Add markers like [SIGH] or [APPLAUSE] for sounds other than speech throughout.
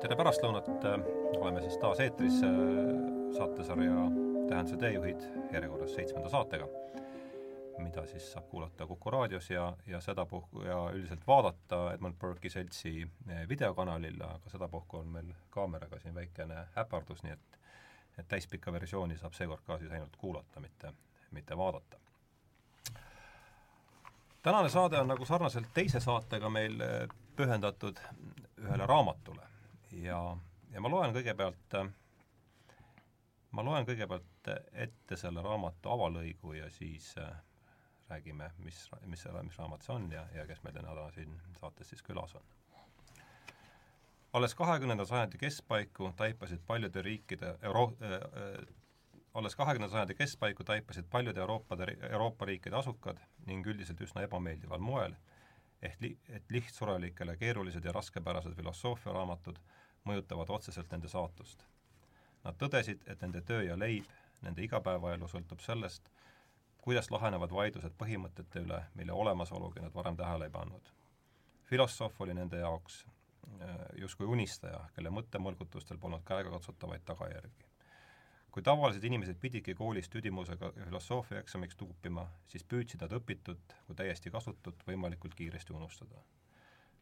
tere pärastlõunat, oleme siis taas eetris äh, saatesarja Tähenduse teejuhid järjekorras seitsmenda saatega, mida siis saab kuulata Kuku raadios ja, ja sedapuhku ja üldiselt vaadata Edmund Burke'i seltsi äh, videokanalil, aga sedapuhku on meil kaameraga siin väikene äpardus, nii et et täispikka versiooni saab seekord ka siis ainult kuulata, mitte, mitte vaadata. Tänane saade on nagu sarnaselt teise saatega meil äh, pühendatud ühele raamatule ja, ja ma loen kõigepealt, ma loen kõigepealt ette selle raamatu avalõigu ja siis äh, räägime, mis, mis selle, mis raamat see on ja, ja kes meil täna siin saates siis külas on. alles kahekümnenda sajandi keskpaiku taipasid paljude riikide euro- äh,, äh alles kahekümnenda sajandi keskpaiku taipasid paljude Euroopade, Euroopa riikide asukad ning üldiselt üsna ebameeldival moel, ehk li-, et lihtsurelikele keerulised ja raskepärased filosoofiaraamatud mõjutavad otseselt nende saatust. Nad tõdesid, et nende töö ja leib, nende igapäevaelu sõltub sellest, kuidas lahenevad vaidlused põhimõtete üle, mille olemasolugi nad varem tähele ei pannud. filosoof oli nende jaoks äh, justkui unistaja, kelle mõttemõlgutustel polnud käegakatsutavaid tagajärgi kui tavalised inimesed pididki koolis tüdimusega filosoofia eksamiks tuupima, siis püüdsid nad õpitut kui täiesti kasutut võimalikult kiiresti unustada.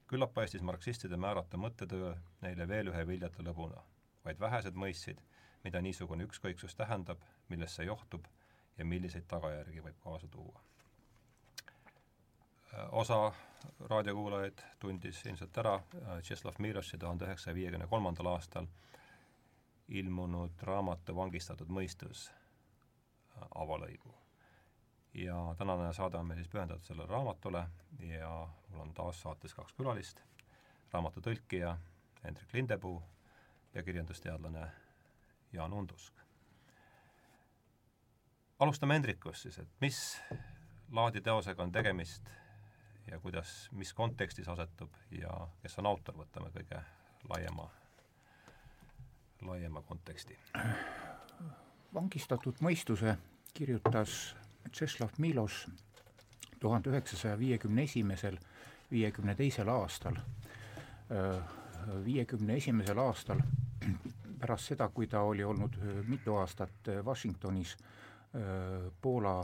Küllap paistis marksistide määrata mõttetöö neile veel ühe viljata lõbuna, vaid vähesed mõistsid, mida niisugune ükskõiksus tähendab, millest see johtub ja milliseid tagajärgi võib kaasa tuua. osa raadiokuulajaid tundis ilmselt ära Tšeslav Miroši tuhande üheksasaja viiekümne kolmandal aastal ilmunud raamatu Vangistatud mõistus äh, avalõigu. Ja tänane saade on meil siis pühendatud sellele raamatule ja mul on taas saates kaks külalist, raamatu tõlkija Hendrik Lindepuu ja kirjandusteadlane Jaan Undusk. alustame Hendrikust siis, et mis laadi teosega on tegemist ja kuidas, mis kontekstis asetub ja kes on autor, võtame kõige laiema laiema konteksti? vangistatud mõistuse kirjutas Tšeslav Miloš tuhande üheksasaja viiekümne esimesel, viiekümne teisel aastal. Viiekümne esimesel aastal, [CLEARS THROAT] pärast seda, kui ta oli olnud mitu aastat Washingtonis Poola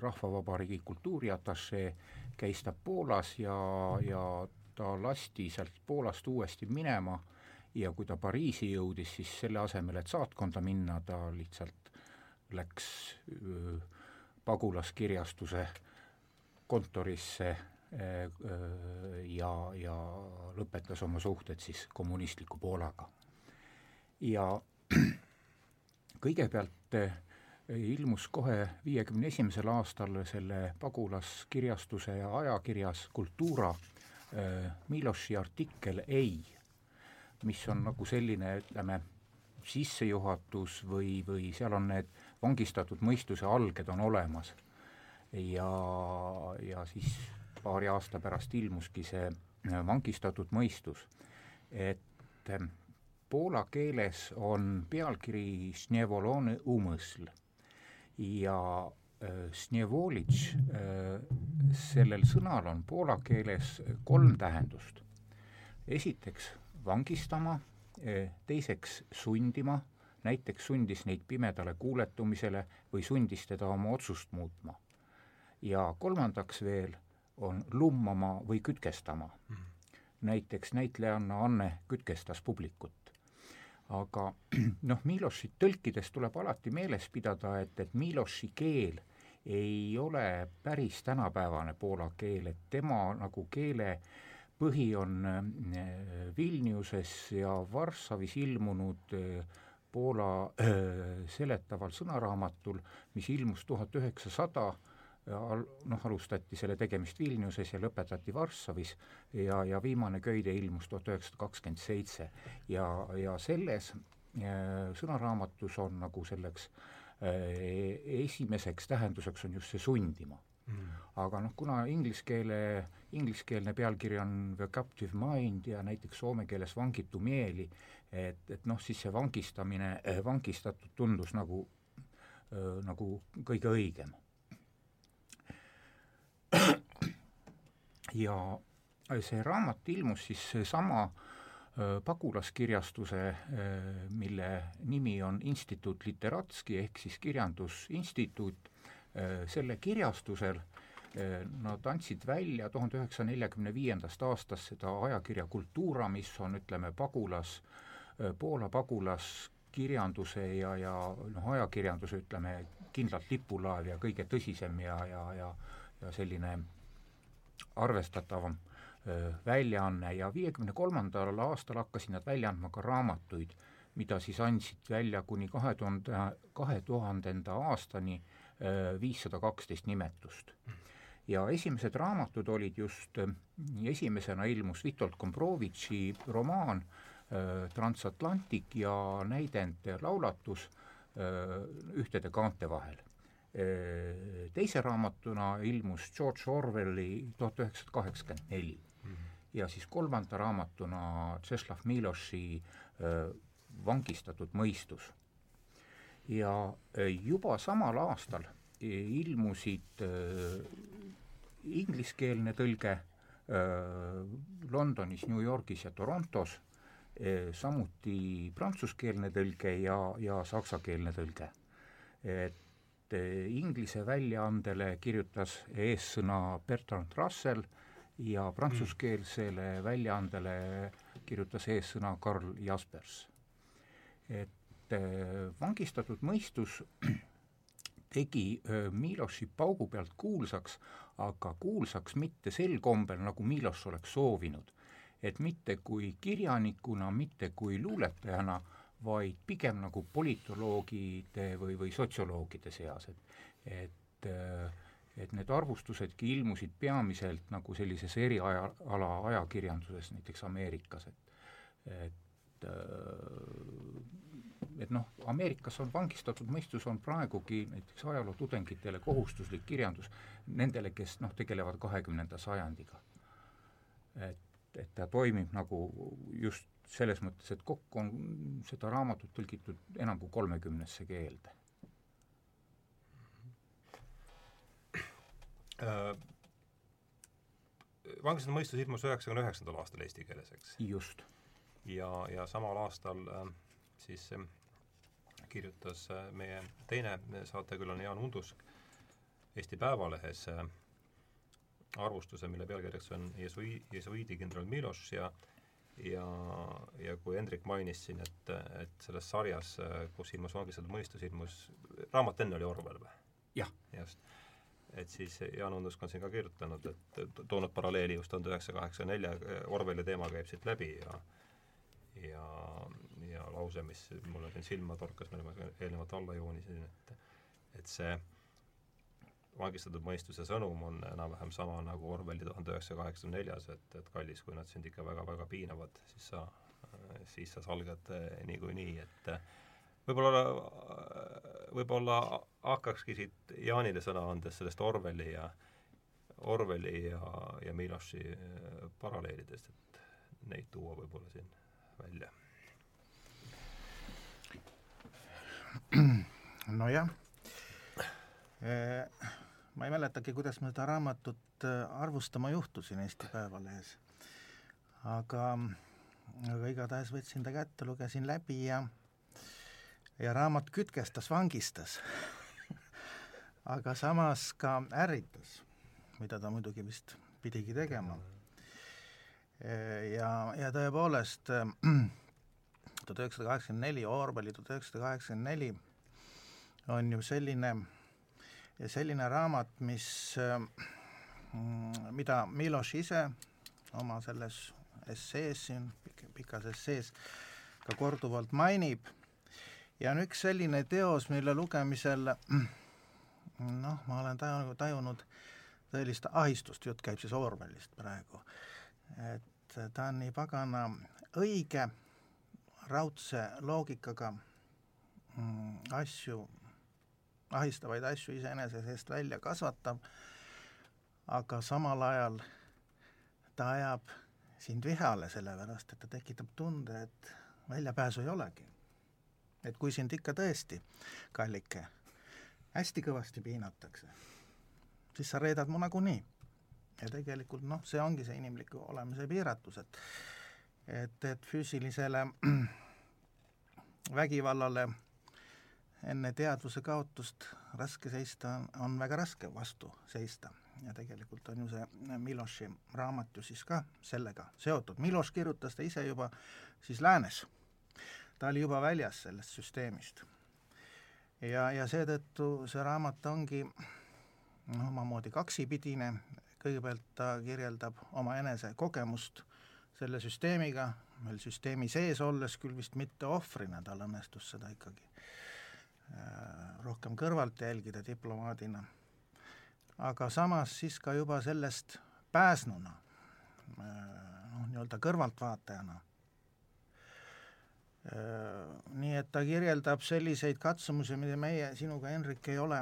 Rahvavabariigi kultuuriatašee, käis ta Poolas ja, ja ta lasti sealt Poolast uuesti minema ja kui ta Pariisi jõudis, siis selle asemel, et saatkonda minna, ta lihtsalt läks öö, pagulaskirjastuse kontorisse öö, ja, ja lõpetas oma suhted siis kommunistliku Poolaga. ja [CLEARS THROAT] kõigepealt ilmus kohe viiekümne esimesel aastal selle pagulaskirjastuse ja ajakirjas Kultuura Miloši artikkel Ei mis on nagu selline, ütleme, sissejuhatus või, või seal on need vangistatud mõistuse alged on olemas. ja, ja siis paari aasta pärast ilmuski see äh, vangistatud mõistus, et äh, poola keeles on pealkiri Snevolone umõsl ja äh, Snevolitš, sellel sõnal on poola keeles kolm tähendust. esiteks vangistama, teiseks sundima, näiteks sundis neid pimedale kuuletumisele või sundis teda oma otsust muutma. ja kolmandaks veel on lummama või kütkestama mm. näiteks näitlejanna Anne kütkestas publikut. aga [CLEARS THROAT] noh, Miloši tõlkides tuleb alati meeles pidada, et, et Miloši keel ei ole päris tänapäevane poola keel, et tema nagu keele põhi on äh, Vilniuses ja Varssavis ilmunud äh, Poola äh, seletaval sõnaraamatul, mis ilmus tuhat üheksasada, noh, alustati selle tegemist Vilniuses ja lõpetati Varssavis ja, ja viimane köide ilmus tuhat üheksasada kakskümmend seitse. ja, ja selles sõnaraamatus on nagu selleks esimeseks tähenduseks on just see sundima mm.. aga noh, kuna inglise keele, ingliskeelne pealkiri on The Captive Mind ja näiteks soome keeles vangitu mieli, et, et noh, siis see vangistamine, eh, vangistatud tundus nagu äh,, nagu kõige õigem. ja see raamat ilmus siis seesama pagulaskirjastuse, mille nimi on Instituut Literatski ehk siis Kirjandusinstituut, selle kirjastusel nad andsid välja tuhande üheksasaja neljakümne viiendast aastast seda ajakirja Kultuura, mis on, ütleme, pagulas, Poola pagulaskirjanduse ja, ja noh, ajakirjanduse ütleme, kindlalt lipulaev ja kõige tõsisem ja, ja, ja ja selline arvestatavam väljaanne ja viiekümne kolmandal aastal hakkasid nad välja andma ka raamatuid, mida siis andsid välja kuni kahe tuhande, kahe tuhandenda aastani viissada kaksteist nimetust. ja esimesed raamatud olid just, esimesena ilmus Witold Gombrowiczi romaan Transatlantic ja näidend laulatus Ühtede kaante vahel. Teise raamatuna ilmus George Orwelli tuhat üheksasada kaheksakümmend neli. Ja siis kolmanda raamatuna Tšeslav Miloši äh, vangistatud mõistus. ja äh, juba samal aastal äh, ilmusid äh, ingliskeelne tõlge äh, Londonis, New Yorgis ja Torontos äh,, samuti prantsuskeelne tõlge ja, ja saksakeelne tõlge. et äh, inglise väljaandele kirjutas eessõna Bertrand Russell ja prantsuskeelsele väljaandele kirjutas eessõna Karl Jaspers. et äh, vangistatud mõistus [CLEARS THROAT] tegi äh, Miloši paugu pealt kuulsaks, aga kuulsaks mitte sel kombel, nagu Miloš oleks soovinud. Et mitte kui kirjanikuna, mitte kui luuletajana, vaid pigem nagu politoloogide või, või sotsioloogide seas, et et et need arvustusedki ilmusid peamiselt nagu sellises eriala ajakirjanduses, näiteks Ameerikas, et et et noh, Ameerikas on vangistatud mõistus, on praegugi näiteks ajalootudengitele kohustuslik kirjandus nendele, kes noh, tegelevad kahekümnenda sajandiga. et, et ta toimib nagu just selles mõttes, et kokku on seda raamatut tõlgitud enam kui kolmekümnesse keelde äh, vangistused mõistus ilmus üheksakümne üheksandal aastal eesti keeles, eks? just. ja, ja samal aastal äh, siis äh, kirjutas äh, meie teine saatekülaline Jaan Undusk Eesti Päevalehes äh, arvustuse, mille pealkirjaks on Jesui-, jesuiidi kindral Miloš ja ja, ja kui Hendrik mainis siin, et, et selles sarjas, äh, kus ilmus vangistatud mõistus, ilmus, raamat enne oli Orwell või? jah. just et siis Jaan Undusk on siin ka kirjutanud, et toonud paralleeli just tuhande üheksasaja kaheksakümne nelja, Orwelli teema käib siit läbi ja ja, ja lause, mis mulle siin silma torkas, mille ma eelnevalt alla joonisin, et et see vangistatud mõistuse sõnum on enam-vähem sama nagu Orwelli tuhande üheksasaja kaheksakümne neljas, et, et kallis, kui nad sind ikka väga-väga piinavad, siis sa, siis sa salgad niikuinii, et võib-olla, võib-olla hakkakski siit Jaanile sõna andes sellest Orwelli ja Orwelli ja, ja Miloši äh, paralleelidest, et neid tuua võib-olla siin välja. [CLEARS THROAT] nojah, ma ei mäletagi, kuidas ma seda raamatut äh, arvustama juhtusin Eesti Päevalehes, aga, aga igatahes võtsin ta kätte, lugesin läbi ja ja raamat kütkestas, vangistas [LAUGHS] aga samas ka ärritas, mida ta muidugi vist pidigi tegema. ja, ja tõepoolest [CLEARS THROAT] tuhat üheksasada kaheksakümmend neli, Orwelli tuhat üheksasada kaheksakümmend neli on ju selline, selline raamat, mis, mida Miloš ise oma selles essees siin, pikas essees ka korduvalt mainib. Ja on üks selline teos, mille lugemisel [CLEARS THROAT] noh, ma olen tajunud, tajunud tõelist ahistust, jutt käib siis Orwellist praegu, et ta on nii pagana õige, raudse loogikaga mm, asju, ahistavaid asju iseenese seest välja kasvatav, aga samal ajal ta ajab sind vihale, sellepärast et ta tekitab tunde, et väljapääsu ei olegi et kui sind ikka tõesti, kallike, hästi kõvasti piinatakse, siis sa reedad mu nagunii. ja tegelikult noh, see ongi see inimliku olemise piiratus, et et, et füüsilisele [CLEARS THROAT] vägivallale enne teadvuse kaotust raske seista on, väga raske vastu seista ja tegelikult on ju see Miloši raamat ju siis ka sellega seotud. Miloš kirjutas ta ise juba siis läänes. ta oli juba väljas sellest süsteemist. ja, ja seetõttu see raamat ongi noh, omamoodi kaksipidine, kõigepealt ta kirjeldab omaenese kogemust selle süsteemiga, veel süsteemi sees olles, küll vist mitte ohvrina, tal õnnestus seda ikkagi rohkem kõrvalt jälgida diplomaadina aga samas siis ka juba sellest pääsnuna, noh, nii-öelda kõrvaltvaatajana. Nii et ta kirjeldab selliseid katsumusi, mida meie sinuga, Henrik, ei ole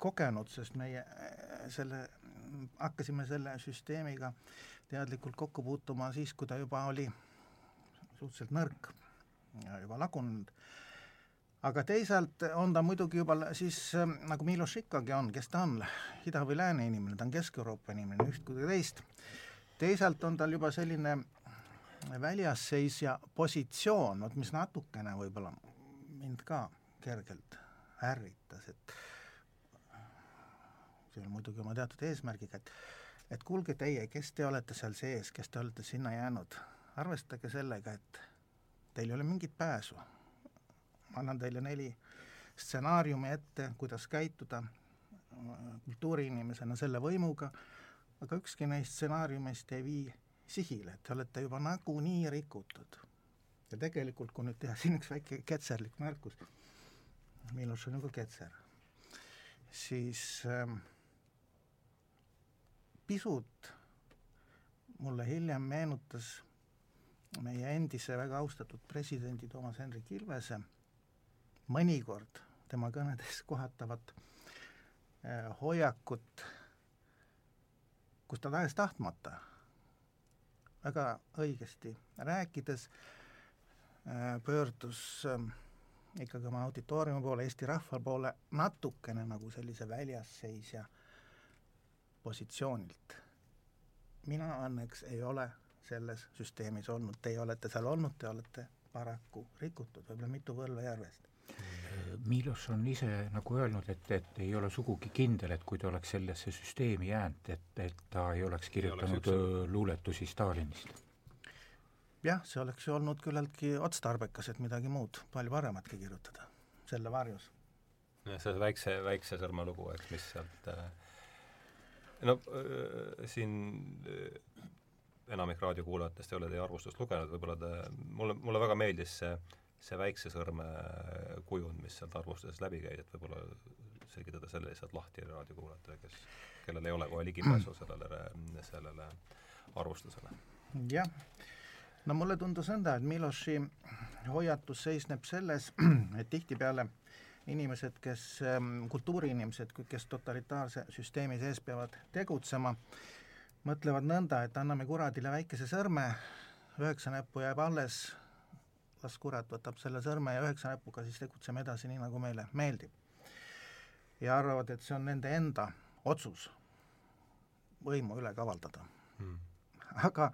kogenud, sest meie selle, hakkasime selle süsteemiga teadlikult kokku puutuma siis, kui ta juba oli suhteliselt nõrk ja juba lagunenud aga teisalt on ta muidugi juba siis ähm, nagu Miloš ikkagi on, kes ta on, ida- või lääne inimene, ta on Kesk-Euroopa inimene, üht kui teist. teisalt on tal juba selline väljasseisja positsioon, vot mis natukene võib-olla mind ka kergelt ärritas, et see on muidugi oma teatud eesmärgiga, et et kuulge teie, kes te olete seal sees, kes te olete sinna jäänud, arvestage sellega, et teil ei ole mingit pääsu annan teile neli stsenaariumi ette, kuidas käituda kultuuriinimesena selle võimuga, aga ükski neist stsenaariumist ei vii sihile, te olete juba nagunii rikutud. ja tegelikult, kui nüüd teha siin üks väike ketserlik märkus, Miloš on ju ka ketser, siis ähm, pisut mulle hiljem meenutas meie endise väga austatud presidendi Toomas Hendrik Ilvese mõnikord tema kõnedes kohatavat eh, hoiakut, kus ta tahes-tahtmata väga õigesti rääkides eh, pöördus eh, ikkagi oma auditooriumi poole, Eesti rahva poole natukene nagu sellise väljasseisja positsioonilt. mina õnneks ei ole selles süsteemis olnud, teie olete seal olnud, te olete paraku rikutud, võib-olla mitu põlve järvest Milos on ise nagu öelnud, et, et ei ole sugugi kindel, et kui ta oleks sellesse süsteemi jäänud, et, et ta ei oleks kirjutanud ei oleks luuletusi Stalinist. jah, see oleks ju olnud küllaltki otstarbekas, et midagi muud, palju parematki kirjutada, selle varjus. jah, see väikse, väikse sõrme lugu, eks, mis sealt äh, no äh, siin äh, enamik raadiokuulajatest ei ole teie arvustust lugenud, võib-olla te, mulle, mulle väga meeldis see see väikse sõrme kujund, mis sealt arvustuses läbi käib, et võib-olla selgitada selle lihtsalt lahti raadiokuulajatele, kes, kellel ei ole kohe ligipääsu [CLEARS THROAT] sellele, sellele arvustusele. jah, no mulle tundus nõnda, et Miloši hoiatus seisneb selles, [CLEARS THROAT] et tihtipeale inimesed, kes, ähm, kultuuriinimesed, kes totalitaarse süsteemi sees peavad tegutsema, mõtlevad nõnda, et anname kuradile väikese sõrme, üheksa näppu jääb alles, las kurat võtab selle sõrme ja üheksa näpuga siis tegutseme edasi nii, nagu meile meeldib. ja arvavad, et see on nende enda otsus võimu üle kavaldada hmm.. aga,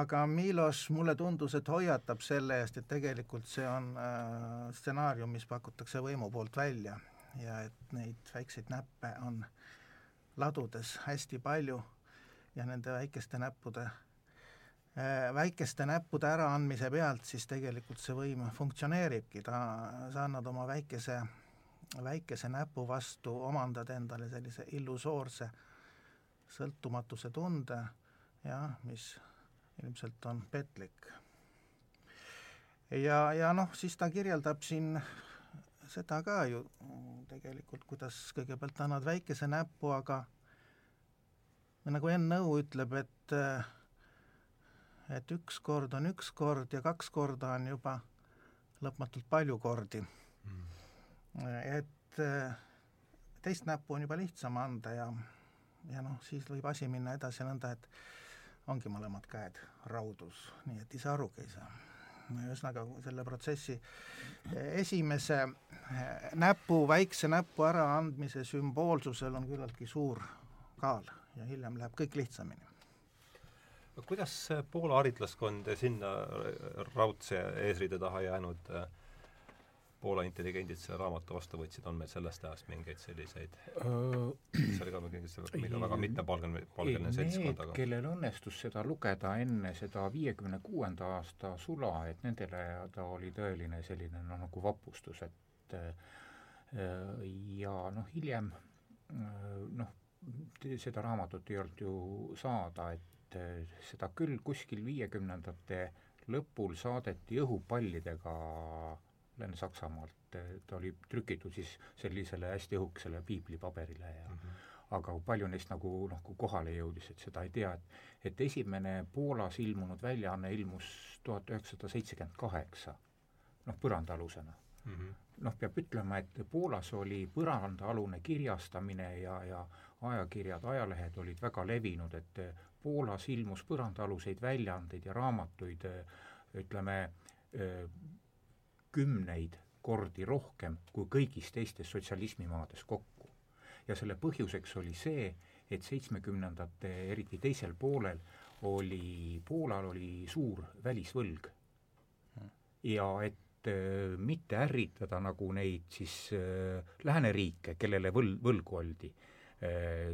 aga Milos, mulle tundus, et hoiatab selle eest, et tegelikult see on äh, stsenaarium, mis pakutakse võimu poolt välja ja et neid väikseid näppe on ladudes hästi palju ja nende väikeste näppude Äh, väikeste näppude äraandmise pealt siis tegelikult see võim funktsioneeribki, ta, sa annad oma väikese, väikese näpu vastu, omandad endale sellise illusoorse sõltumatuse tunde, jah, mis ilmselt on petlik. ja, ja noh, siis ta kirjeldab siin seda ka ju tegelikult, kuidas kõigepealt annad väikese näpu, aga nagu Enn Nõu ütleb, et äh, et üks kord on üks kord ja kaks korda on juba lõpmatult palju kordi. Mm.. et eh, teist näppu on juba lihtsam anda ja, ja noh, siis võib asi minna edasi nõnda, et ongi mõlemad käed raudus, nii et ise arugi ei saa. ühesõnaga, selle protsessi esimese eh, näpu, väikse näpu äraandmise sümboolsusel on küllaltki suur kaal ja hiljem läheb kõik lihtsamini kuidas Poola haritlaskond sinna raudse eesriide taha jäänud äh, Poola intelligendid selle raamatu vastu võtsid, on meil sellest ajast mingeid selliseid see oli ka mingi väga mitmepalgeline, palgeline seltskond, aga kellel õnnestus seda lugeda enne seda viiekümne kuuenda aasta sula, et nendele ta oli tõeline selline noh, nagu vapustus, et ja noh, hiljem noh, seda raamatut ei olnud ju saada, et seda küll kuskil viiekümnendate lõpul saadeti õhupallidega Lääne-Saksamaalt, ta oli trükitud siis sellisele hästi õhukesele piiblipaberile ja mm -hmm. aga palju neist nagu noh, kui kohale jõudis, et seda ei tea, et et esimene Poolas ilmunud väljaanne ilmus tuhat üheksasada seitsekümmend kaheksa, noh, põrandaalusena mm. -hmm. noh, peab ütlema, et Poolas oli põrandaalune kirjastamine ja, ja ajakirjad, ajalehed olid väga levinud, et Poolas ilmus põrandaaluseid väljaandeid ja raamatuid ütleme, kümneid kordi rohkem kui kõigis teistes sotsialismimaades kokku. ja selle põhjuseks oli see, et seitsmekümnendate, eriti teisel poolel, oli, Poolal oli suur välisvõlg. ja et äh, mitte ärritada nagu neid siis äh, lääneriike, kellele võl-, võlgu oldi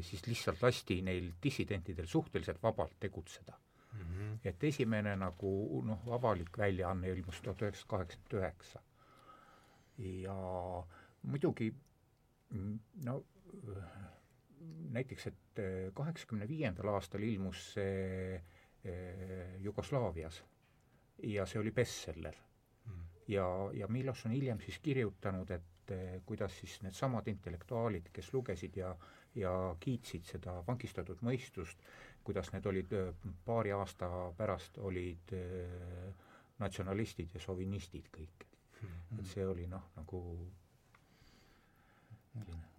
siis lihtsalt lasti neil dissidentidel suhteliselt vabalt tegutseda mm. -hmm. et esimene nagu noh, avalik väljaanne ilmus tuhat üheksasada kaheksakümmend üheksa. ja muidugi no näiteks, et kaheksakümne viiendal aastal ilmus see Jugoslaavias ja see oli bestseller mm.. ja, ja Miloš on hiljem siis kirjutanud, et kuidas siis needsamad intellektuaalid, kes lugesid ja ja kiitsid seda vangistatud mõistust, kuidas need olid paari aasta pärast, olid natsionalistid ja sovinistid kõik. Mm.. et see oli noh, nagu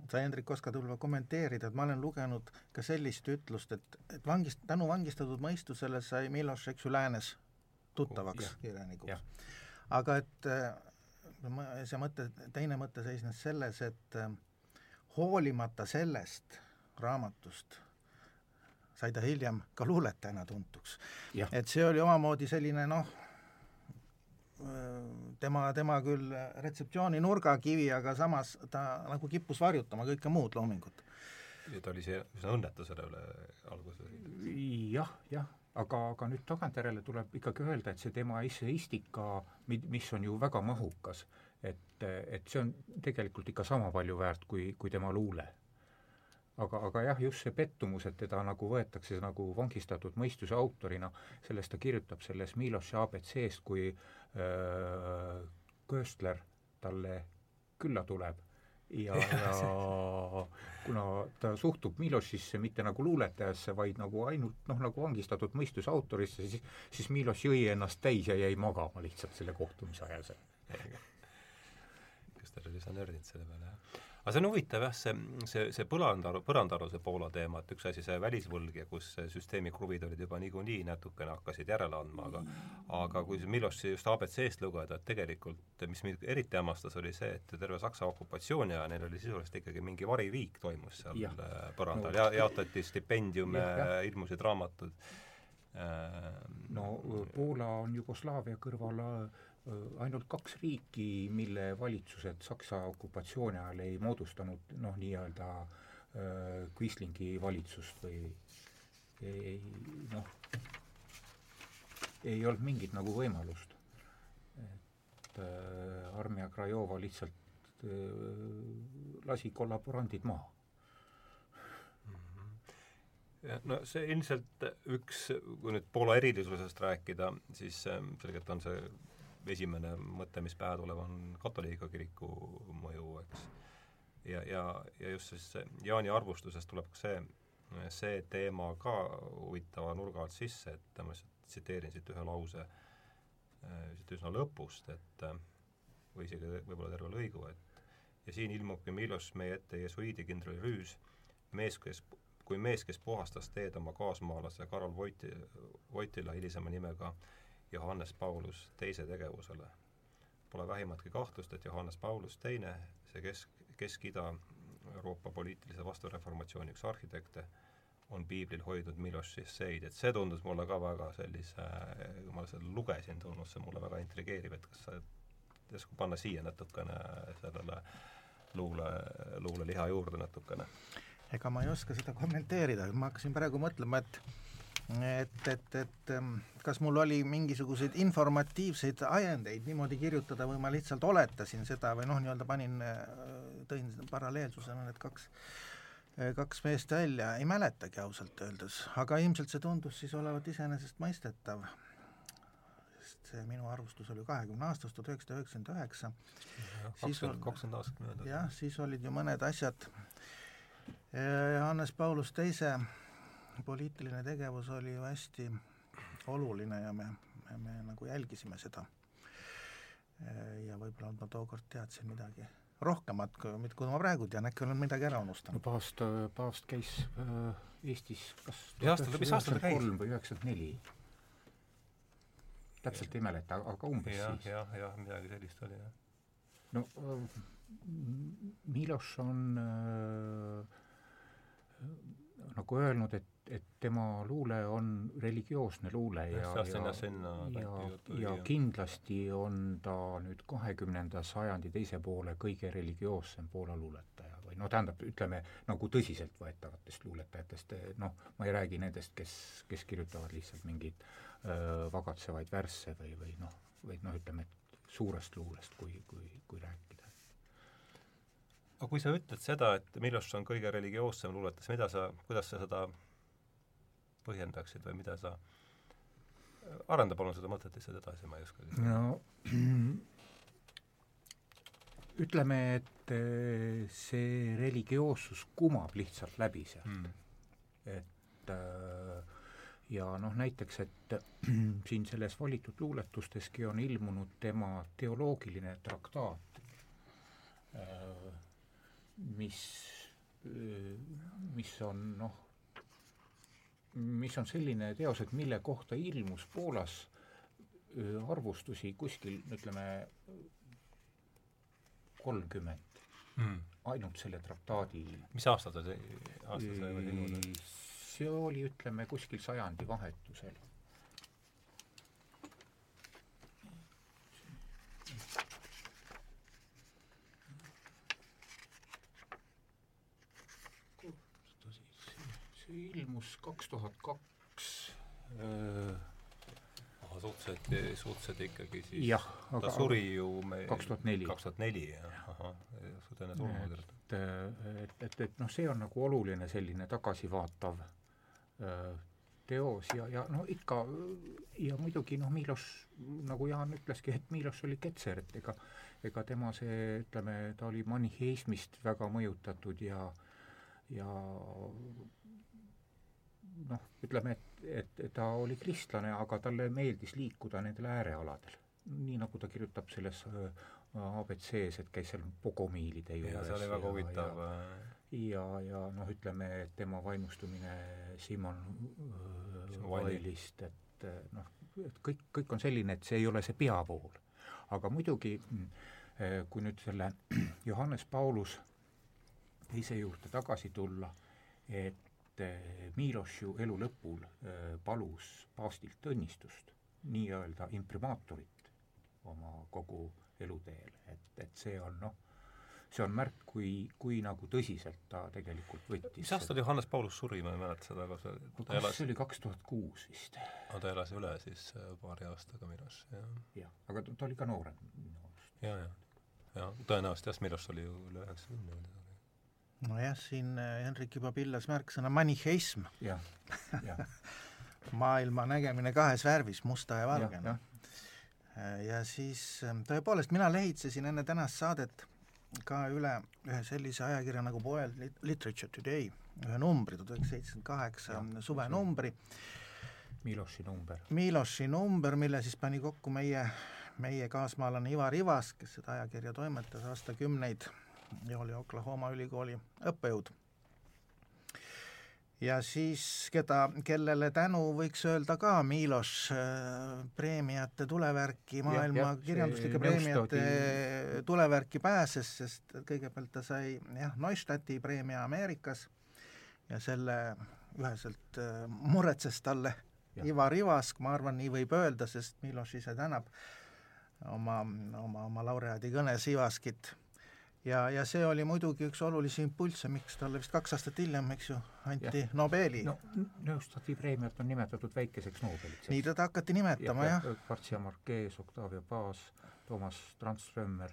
sa, Hendrik, oskad võib-olla kommenteerida, et ma olen lugenud ka sellist ütlust, et, et vangist, tänu vangistatud mõistusele sai Miloš, eks ju, läänes tuttavaks oh, kirjanikuks. aga et see mõte, teine mõte seisnes selles, et hoolimata sellest raamatust sai ta hiljem ka luuletajana tuntuks. et see oli omamoodi selline noh, tema, tema küll retseptsiooni nurgakivi, aga samas ta nagu kippus varjutama kõike muud loomingut. ja ta oli see üsna õnnetu selle üle alguses. jah, jah, aga, aga nüüd tagantjärele tuleb ikkagi öelda, et see tema esseistika, mis on ju väga mahukas, et, et see on tegelikult ikka sama palju väärt kui, kui tema luule aga, aga jah, just see pettumus, et teda nagu võetakse nagu vangistatud mõistuse autorina, sellest ta kirjutab selles Miloši abc-st, kui äh, Köstler talle külla tuleb ja, [LAUGHS] ja kuna ta suhtub Milošisse mitte nagu luuletajasse, vaid nagu ainult noh, nagu vangistatud mõistuse autorisse, siis, siis Miloš jõi ennast täis ja jäi magama lihtsalt selle kohtumise ajal seal. [LAUGHS] Köstler oli üsna nördinud selle peale, jah aga see on huvitav jah, see, see, see põrandaru, põrandaruse Poola teema, et üks asi, see välisvõlg ja kus süsteemi kruvid olid juba niikuinii natukene hakkasid järele andma, aga aga kui Miloši just abc-st lugeda, et tegelikult mis mind eriti hämmastas, oli see, et terve Saksa okupatsiooni ajal neil oli sisuliselt ikkagi mingi variriik toimus seal ja. Äh, põrandal ja jaotati stipendiume, ilmusid raamatud. Äh, no Poola on Jugoslaavia kõrval ainult kaks riiki, mille valitsused Saksa okupatsiooni ajal ei moodustanud noh, nii-öelda Quislingi valitsust või ei noh, ei olnud mingit nagu võimalust. et äh, Armia Krajova lihtsalt äh, lasi kollaborandid maha mhm. no see ilmselt üks, kui nüüd Poola erilisusest rääkida, siis selgelt on see esimene mõte, mis pähe tuleb, on katoliika kiriku mõju, eks. ja, ja, ja just siis Jaani arvustusest tuleb ka see, see teema ka huvitava nurga alt sisse, et ma tsiteerin siit ühe lause siit üsna lõpust, et või isegi võib-olla terve lõigu, et ja siin ilmubki Milos meie ette jesuiidi kindral Rüüs, mees, kes, kui mees, kes puhastas teed oma kaasmaalase Karol Voiti, Voitila hilisema nimega äh, Johannes Paulus teise tegevusele. Pole vähimatki kahtlust, et Johannes Paulus teine, see kesk, Kesk-Ida Euroopa poliitilise vastureformatsiooni üks arhitekte, on piiblil hoidnud Miloši esseid, et see tundus mulle ka väga sellise, kui ma seda lugesin, tundus see mulle väga intrigeeriv, et kas sa järsku panna siia natukene sellele luule, luuleliha juurde natukene. ega ma ei oska seda kommenteerida, ma hakkasin praegu mõtlema, et et, et, et kas mul oli mingisuguseid informatiivseid ajendeid niimoodi kirjutada või ma lihtsalt oletasin seda või noh, nii-öelda panin, tõin paralleelsusena need kaks kaks meest välja, ei mäletagi ausalt öeldes, aga ilmselt see tundus siis olevat iseenesestmõistetav see minu arvustus oli kahekümne aastast, tuhat üheksasada üheksakümmend üheksa. kakskümmend, kakskümmend aastat mööda. jah, siis olid ju mõned asjad, Johannes Paulus teise poliitiline tegevus oli ju hästi oluline ja me, me, me nagu jälgisime seda. ja võib-olla ma tookord teadsin midagi rohkemat, kui, kui ma praegu tean, äkki olen midagi ära unustanud. no paavst, paavst käis äh, Eestis kas aastal, mis aastal ta käis? või üheksakümmend neli täpselt ei mäleta, aga umbes ja, siis. jah, jah, midagi sellist oli, jah. no äh, Miloš on äh, nagu öelnud, et, et tema luule on religioosne luule ja, ja, sinna ja, ja kindlasti on ta nüüd kahekümnenda sajandi teise poole kõige religioossem Poola luuletaja või no tähendab, ütleme nagu tõsiseltvõetavatest luuletajatest, noh, ma ei räägi nendest, kes, kes kirjutavad lihtsalt mingeid vagatsevaid värsse või, või noh, või noh, ütleme, et suurest luulest, kui, kui, kui rääkida. aga kui sa ütled seda, et Miloš on kõige religioossem luuletaja, mida sa, kuidas sa seda põhjendaksid või mida sa, arenda palun seda mõtet lihtsalt edasi, ma ei oskagi. no [CLEARS THROAT] ütleme, et see religioossus kumab lihtsalt läbi sealt mm., et äh, ja noh, näiteks, et [CLEARS THROAT] siin selles valitud luuletusteski on ilmunud tema teoloogiline traktaat, äh, mis, mis on noh, mis on selline teos, et mille kohta ilmus Poolas arvustusi kuskil, ütleme, kolmkümmend mm. ainult selle traktaadi mis aastal ta see, aasta see oli see oli, ütleme, kuskil sajandi vahetusel. see ilmus kaks tuhat kaks äh, suhteliselt, suhteliselt ikkagi siis jah, aga ta suri ju me kaks tuhat neli. kaks tuhat neli, jah, ahah, suht enne surma kirjutatud. et, et, et, et noh, see on nagu oluline selline tagasivaatav Äh, teos ja, ja no ikka ja muidugi noh, Miloš, nagu Jaan ütleski, et Miloš oli ketser, et ega ega tema see, ütleme, ta oli maniheismist väga mõjutatud ja ja noh, ütleme, et, et ta oli kristlane, aga talle meeldis liikuda nendel äärealadel. nii nagu ta kirjutab selles äh, abc-s, et käis seal Bogomiilide juures. ja see oli väga huvitav ja, ja, ja noh, ütleme, et tema vaimustumine Simon Vailist, et noh, et kõik, kõik on selline, et see ei ole see peavool. aga muidugi, kui nüüd selle [CLEARS THROAT] Johannes Paulus teise juurde tagasi tulla, et Miloš ju elu lõpul palus paavstilt õnnistust, nii-öelda imprimaatorit oma kogu eluteel, et, et see on noh, see on märk, kui, kui nagu tõsiselt ta tegelikult võttis. mis aastal Johannes Paulus suri, ma ei mäleta seda, aga see kas elas... see oli kaks tuhat kuus vist? no ta elas üle siis äh, paari aastaga Miros, jah. jah, aga ta, ta oli ka noorem minu arust. ja, ja, ja tõenäoliselt jah, Miros oli ju üle üheksakümne nojah, siin äh, Henrik juba pillas märksõna maniheism. [LAUGHS] maailma nägemine kahes värvis, musta ja valgena. Äh, ja siis tõepoolest, mina lehitsesin enne tänast saadet ka üle ühe sellise ajakirja nagu Poel Literature Today, ühe numbri, tuhat üheksasada seitsekümmend kaheksa suvenumbri. Miloši number. Miloši number, mille siis pani kokku meie, meie kaasmaalane Ivar Ivas, kes seda ajakirja toimetas aastakümneid ja oli Oklahoma ülikooli õppejõud ja siis keda, kellele tänu võiks öelda ka Miloš äh, preemiate tulevärki, maailma kirjanduslike preemiate tulevärki pääses, sest kõigepealt ta sai jah, Neustati preemia Ameerikas ja selle üheselt äh, muretses talle ja. Ivar Ivask, ma arvan, nii võib öelda, sest Miloš ise tänab oma, oma, oma laureaadi kõnes Ivaskit. Ja, ja see oli muidugi üks olulisi impulsse, miks talle vist kaks aastat hiljem, eks ju, anti ja. Nobeli. no Neustati preemiat on nimetatud väikeseks Nobeliks. nii teda hakati nimetama ja,, jah. Garcia Marquez, Octavio Paz, Toomas Transrömer,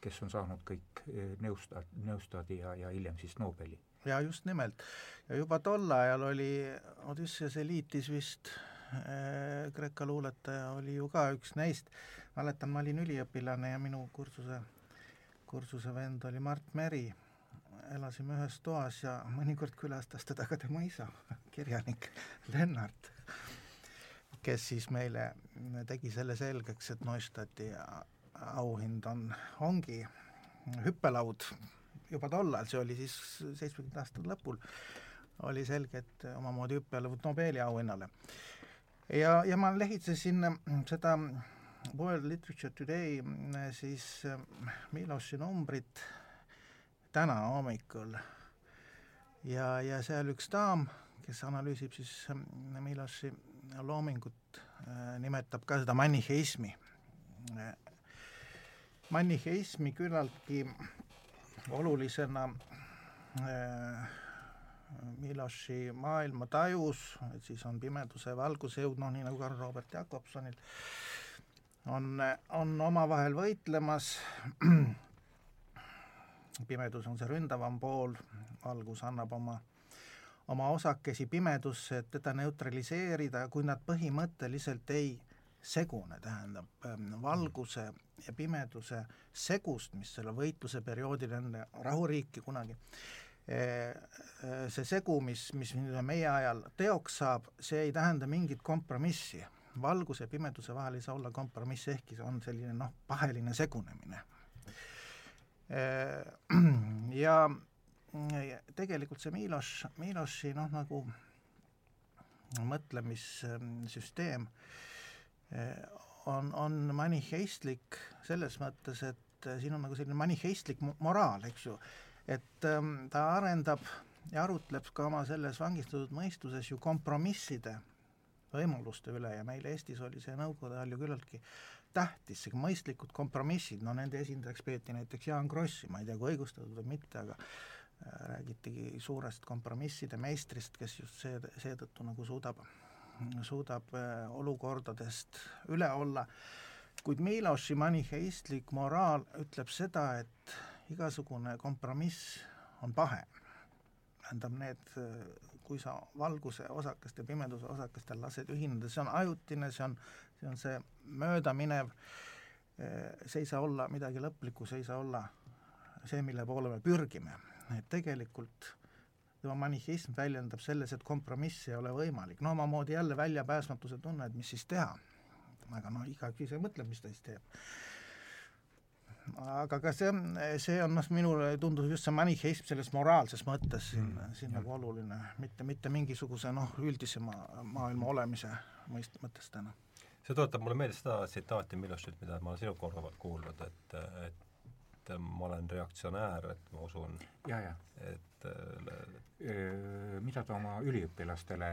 kes on saanud kõik eh, Neustad, Neustadi ja, ja hiljem siis Nobeli ja just nimelt. ja juba tol ajal oli Odysseus Eliitis vist äh, Kreeka luuletaja oli ju ka üks neist, mäletan, ma olin üliõpilane ja minu kursuse, kursuse vend oli Mart Meri, elasime ühes toas ja mõnikord külastas teda ka tema isa, kirjanik Lennart, kes siis meile tegi selle selgeks, et Neustati auhind on, ongi hüppelaud juba tollal, see oli siis seitsmekümnendate aastate lõpul, oli selge, et omamoodi hüppelaud Nobeli auhinnale. ja, ja ma lehitsesin seda World Literature Today siis Miloši numbrit täna hommikul ja, ja seal üks daam, kes analüüsib siis Miloši loomingut, nimetab ka seda maniheismi. maniheismi küllaltki olulisena äh, Miloši maailmatajus, et siis on pimeduse ja valguse jõud, noh nii nagu Karl Robert Jakobsonil, on, on omavahel võitlemas, pimedus on see ründavam pool, valgus annab oma, oma osakesi pimedusse, et teda neutraliseerida, kui nad põhimõtteliselt ei segune, tähendab ähm, valguse ja pimeduse segust, mis selle võitluse perioodil enne rahuriiki kunagi, äh, äh, see segu, mis, mis meie ajal teoks saab, see ei tähenda mingit kompromissi. Valguse ja pimeduse vahel ei saa olla kompromissi, ehkki see on selline noh, paheline segunemine. Äh, [CLEARS THROAT] ja tegelikult see Miloš, Miloši noh, nagu mõtlemissüsteem äh, on, on maniheistlik selles mõttes, et siin on nagu selline maniheistlik moraal, eks ju, et ähm, ta arendab ja arutleb ka oma selles vangistatud mõistuses ju kompromisside võimaluste üle ja meil Eestis oli see Nõukogude ajal ju küllaltki tähtis, mõistlikud kompromissid, no nende esindajaks peeti näiteks Jaan Krossi, ma ei tea, kui õigustatud või mitte, aga äh, räägitigi suurest kompromisside meistrist, kes just see, seetõttu nagu suudab suudab äh, olukordadest üle olla, kuid Miloši maniheistlik moraal ütleb seda, et igasugune kompromiss on pahe. tähendab, need, kui sa valguse osakeste, pimeduse osakestel lased ühineda, see on ajutine, see on, see on see möödaminev, see ei saa olla midagi lõplikku, see ei saa olla see, mille poole me pürgime. et tegelikult tema manifesm väljendab selles, et kompromiss ei ole võimalik, no omamoodi jälle väljapääsmatuse tunne, et mis siis teha. aga noh, igaüks ise mõtleb, mis ta siis teeb. Aga ka see, see on noh, minule tundus just see manifesm selles moraalses mõttes siin mm,, siin nagu oluline, mitte, mitte mingisuguse noh, üldisema maailma olemise mõist-, mõttes täna. See tuletab mulle meelde seda tsitaati Milošilt, mida ma olen sinu korduvalt kuulnud, et, et et ma olen reaktsionäär, et ma usun, et äh, mida ta oma üliõpilastele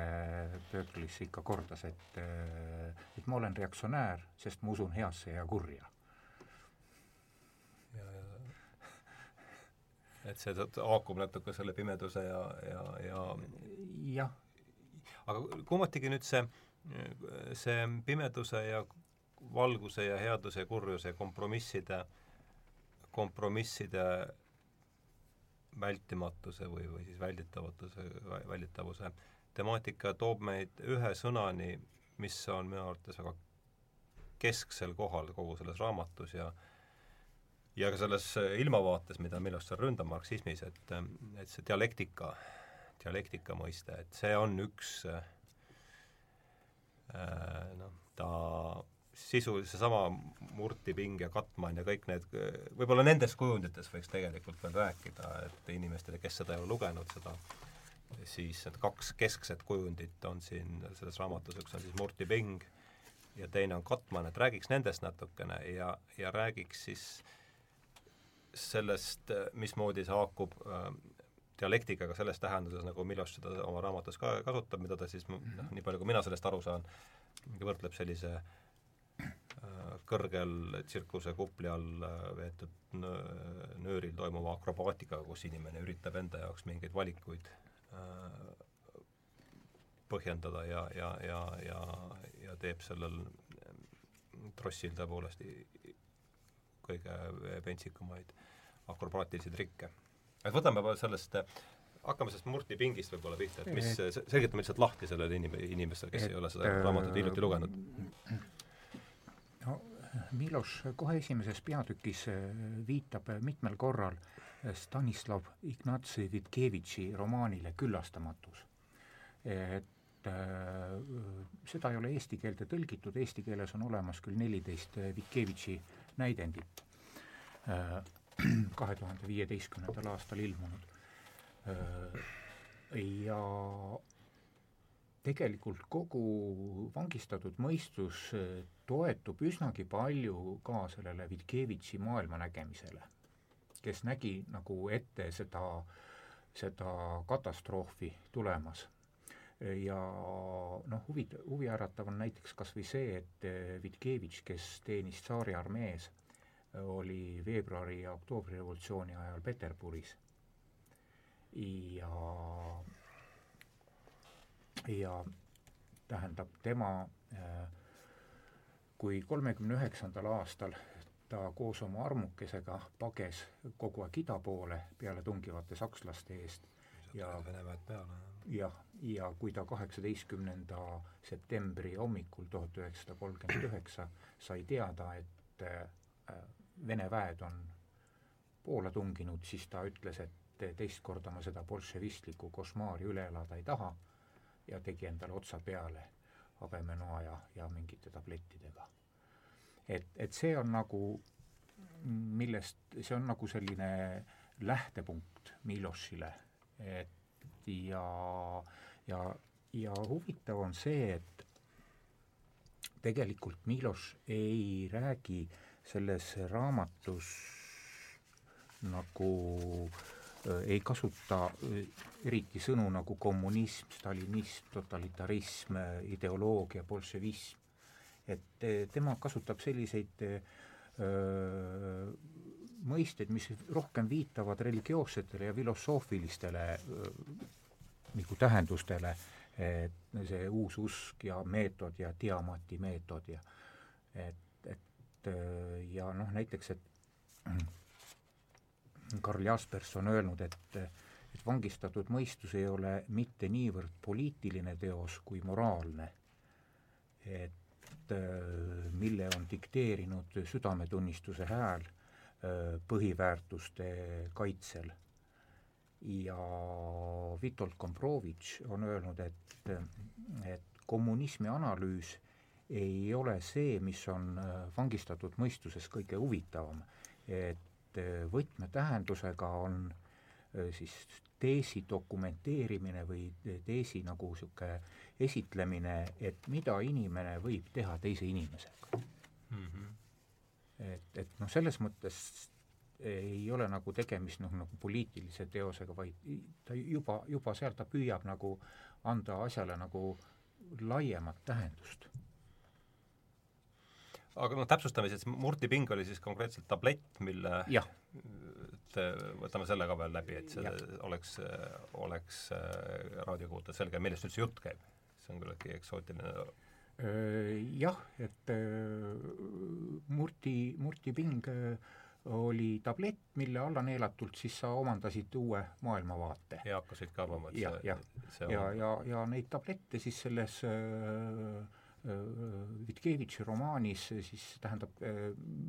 Berkeley's ikka kordas, et, et ma olen reaktsionäär, sest ma usun heasse ja kurja. ja, ja et see haakub natuke selle pimeduse ja, ja, ja jah. aga kummatigi nüüd see, see pimeduse ja valguse ja headuse ja kurjuse kompromisside äh, kompromisside vältimatuse või, või siis välditavatuse, välditavuse temaatika toob meid ühe sõnani, mis on minu arvates väga kesksel kohal kogu selles raamatus ja ja ka selles ilmavaates, mida, millest sa ründad marksismis, et, et see dialektika, dialektika mõiste, et see on üks äh, noh, ta sisu, seesama Murti-Ping ja Katman ja kõik need, võib-olla nendes kujundites võiks tegelikult veel rääkida, et inimestele, kes seda ei ole lugenud, seda siis need kaks keskset kujundit on siin selles raamatus, üks on siis Murti-Ping ja teine on Katman, et räägiks nendest natukene ja, ja räägiks siis sellest, mismoodi see haakub äh, dialektikaga selles tähenduses, nagu Miloš seda oma raamatus ka kasutab, mida ta siis noh, nii palju kui mina sellest aru saan, võrdleb sellise äh, kõrgel tsirkuse kupli all äh, veetud nööril toimuva akrobaatikaga, kus inimene üritab enda jaoks mingeid valikuid äh, põhjendada ja, ja, ja, ja, ja teeb sellel trossil tõepoolest kõige pentsikamaid akrobaatilisi trikke et võtame sellest, hakkame sellest Murti pingist võib-olla pihta, et mis, selgitame lihtsalt lahti sellele inim-, inimestele, kes et, ei ole seda äh, raamatut hiljuti lugenud. no Miloš kohe esimeses peatükis äh, viitab mitmel korral Stanislav Ignatsi Vitkevitši romaanile Küllastamatus. et äh, seda ei ole eesti keelde tõlgitud, eesti keeles on olemas küll neliteist Vitkevitši näidendit äh, [CLEARS THROAT] kahe tuhande viieteistkümnendal aastal ilmunud. ja tegelikult kogu vangistatud mõistus toetub üsnagi palju ka sellele Vitkevitši maailmanägemisele, kes nägi nagu ette seda, seda katastroofi tulemas ja noh, huvi, huviäratav on näiteks kas või see, et Vitkevitš, kes teenis tsaariarmees oli veebruari ja oktoobri revolutsiooni ajal Peterburis ja ja tähendab, tema kui kolmekümne üheksandal aastal ta koos oma armukesega pages kogu aeg ida poole pealetungivate sakslaste eest ja Venemaad peale. jah, ja kui ta kaheksateistkümnenda septembri hommikul tuhat üheksasada kolmkümmend üheksa sai teada, et äh, Vene väed on Poola tunginud, siis ta ütles, et teist korda ma seda bolševistlikku košmaari üle elada ei taha ja tegi endale otsa peale habemenoa ja, ja mingite tablettidega. et, et see on nagu, millest, see on nagu selline lähtepunkt Milošile, et ja, ja, ja huvitav on see, et tegelikult Miloš ei räägi äh, selles raamatus nagu äh, ei kasuta äh, eriti sõnu nagu kommunism, stalinism, totalitarism, ideoloogia, bolševism. et äh, tema kasutab selliseid öö, mõisteid, mis rohkem viitavad religioossetele ja filosoofilistele nagu tähendustele, et see uus usk ja meetod ja diamati meetod ja et et ja noh, näiteks, et Karl Jaspers on öelnud, et et vangistatud mõistus ei ole mitte niivõrd poliitiline teos kui moraalne. et mille on dikteerinud südametunnistuse hääl põhiväärtuste kaitsel. Ja Vitold Komprovitš on öelnud, et, et kommunismi analüüs ei ole see, mis on äh, vangistatud mõistuses kõige huvitavam. et äh, võtmetähendusega on äh, siis teesi dokumenteerimine või teesi nagu niisugune esitlemine, et mida inimene võib teha teise inimesega mm. -hmm. et, et noh, selles mõttes ei ole nagu tegemist noh, nagu poliitilise teosega, vaid ta juba, juba seal ta püüab nagu anda asjale nagu laiemat tähendust aga noh, täpsustame siis, Murti ping oli siis konkreetselt tablett, mille jah. et võtame selle ka veel läbi, et see ja. oleks, oleks äh, raadiokuulajal selge, millest üldse jutt käib. see on küllaltki eksootiline jah, et Murti, Murti ping oli tablett, mille alla neelatult siis sa omandasid uue maailmavaate. ja hakkasid ka arvama, et ja, ja, ja, ja, ja, ja neid tablette siis selles äh, Vitkevitši romaanis siis tähendab,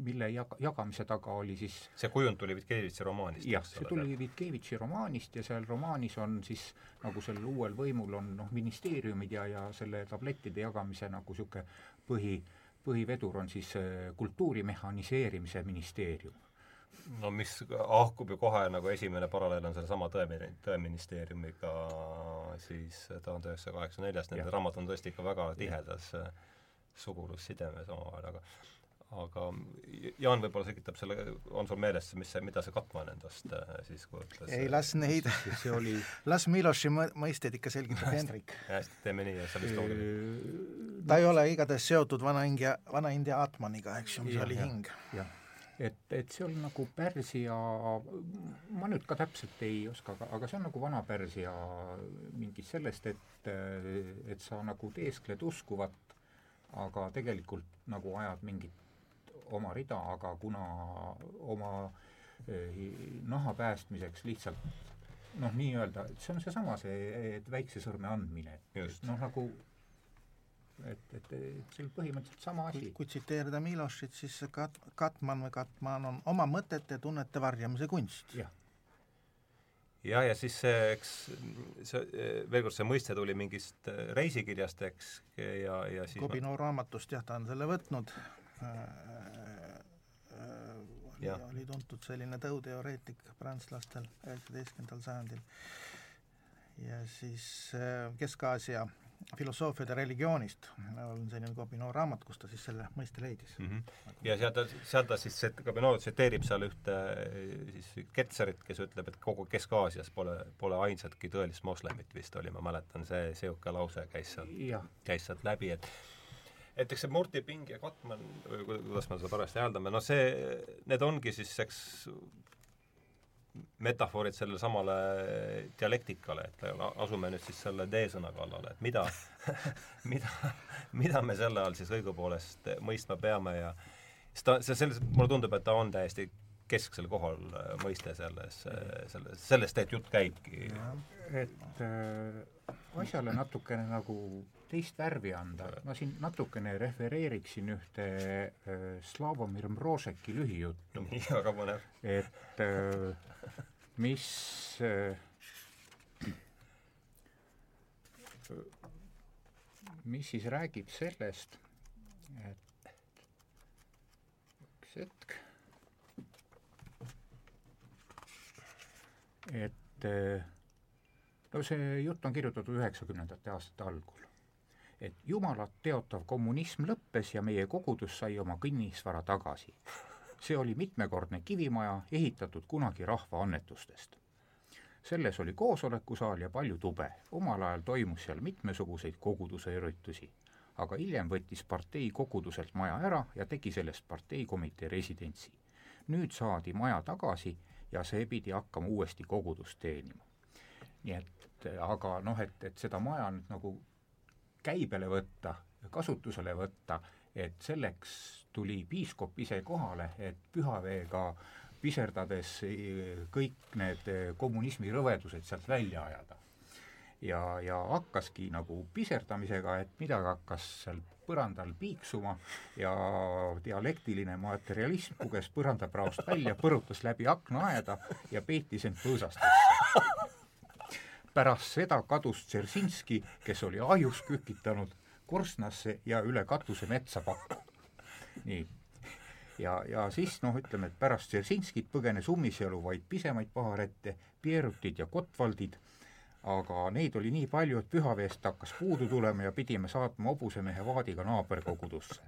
mille jaga, jagamise taga oli siis see kujund tuli Vitkevitši romaanist? jah, see tuli Vitkevitši romaanist ja seal romaanis on siis nagu sellel uuel võimul on noh, ministeeriumid ja, ja selle tablettide jagamise nagu niisugune põhi, põhivedur on siis kultuuri mehhaniseerimise ministeerium no mis ahkub ju kohe nagu esimene paralleel on sellesama tõe, Tõeministeeriumiga siis tuhande üheksasaja kaheksakümne neljast, nende raamat on tõesti ikka väga tihedas äh, sugulussidemes omavahel, aga aga Jaan võib-olla selgitab selle, on sul meeles, mis see, mida see Katman endast äh, siis kujutas? ei, las neid, see oli [LAUGHS] las Miloši mõisteid ikka selgitab Hendrik. hästi, teeme nii ja sa vist oled. ta ei ole igatahes seotud Vana-India, Vana-India Atmaniga, eks ju, mis Ja, oli jah. hing. jah, et, et see on nagu Pärsia, ma nüüd ka täpselt ei oska, aga, see on nagu Vana-Pärsia mingist sellest, et, et sa nagu teeskled uskuvat, aga tegelikult nagu ajad mingit oma rida, aga kuna oma eh, naha päästmiseks lihtsalt noh, nii-öelda, see on seesama, see, et väikse sõrme andmine, et noh, nagu et, et, et see on põhimõtteliselt sama asi kui, tsiteerida Milošit, siis kat-, katman või katman on oma mõtete ja tunnete varjamise kunst. jah, ja, ja siis see, eks see, veel kord, see mõiste tuli mingist äh, reisikirjast, eks, ja, ja siis Kobino raamatust jah, ta on selle võtnud äh,, äh, oli, Jah. oli tuntud selline tõuteoreetik prantslastel üheksateistkümnendal sajandil. ja siis äh, Kesk-Aasia filosoofiad ja religioonist on selline Kobino raamat, kus ta siis selle mõiste leidis mm. -hmm. ja seal ta, seal ta siis, Kabinov tsiteerib seal ühte eh, siis Ketserit, kes ütleb, et kogu Kesk-Aasias pole, pole ainsatki tõelist moslemit vist oli, ma mäletan, see, niisugune lause käis sealt, käis sealt läbi, et et eks see Murti Ping ja Katman, või ku- kuidas me seda parajasti hääldame, no see, need ongi siis, eks metafoorid sellele samale dialektikale, et asume nüüd siis selle D-sõna kallale, et mida [LAUGHS] mida, mida me selle all siis õigupoolest mõistma peame ja siis ta, see selles, mulle tundub, et ta on täiesti kesksel kohal äh, mõiste selles, selles, sellest tegelikult jutt käibki. et äh, asjale natukene nagu teist värvi anda, ma siin natukene refereeriksin ühte äh, Slavomir Mrožeki lühijuttu, [LAUGHS] nii, väga põnev. et äh, mis äh, mis siis räägib sellest, et üks hetk, et äh, no see jutt on kirjutatud üheksakümnendate aastate algul. Et Jumalat teotav kommunism lõppes ja meie kogudus sai oma kinnisvara tagasi. see oli mitmekordne kivimaja, ehitatud kunagi rahva annetustest. selles oli koosolekusaal ja palju tube, omal ajal toimus seal mitmesuguseid koguduse üritusi. aga hiljem võttis partei koguduselt maja ära ja tegi sellest parteikomitee residentsi. nüüd saadi maja tagasi ja see pidi hakkama uuesti kogudust teenima nii et aga noh, et, et seda maja nüüd nagu käibele võtta, kasutusele võtta, et selleks tuli piiskop ise kohale, et pühaveega piserdades eh, kõik need eh, kommunismi rõvedused sealt välja ajada. ja, ja hakkaski nagu piserdamisega, et midagi hakkas seal põrandal piiksuma ja dialektiline materialism puges põrandapraost välja, põrutas läbi aknaaeda ja peitis end põõsastesse [LAUGHS] pärast seda kadus Tšersinski, kes oli ahjus kükitanud, korstnasse ja üle katuse metsa pakku. nii. ja, ja siis noh, ütleme, et pärast Tšersinskit põgenes ummisjalu vaid pisemaid paharette, Pierutid ja Gotwaldid, aga neid oli nii palju, et pühaveest hakkas puudu tulema ja pidime saatma hobusemehe vaadiga naaberkogudusse.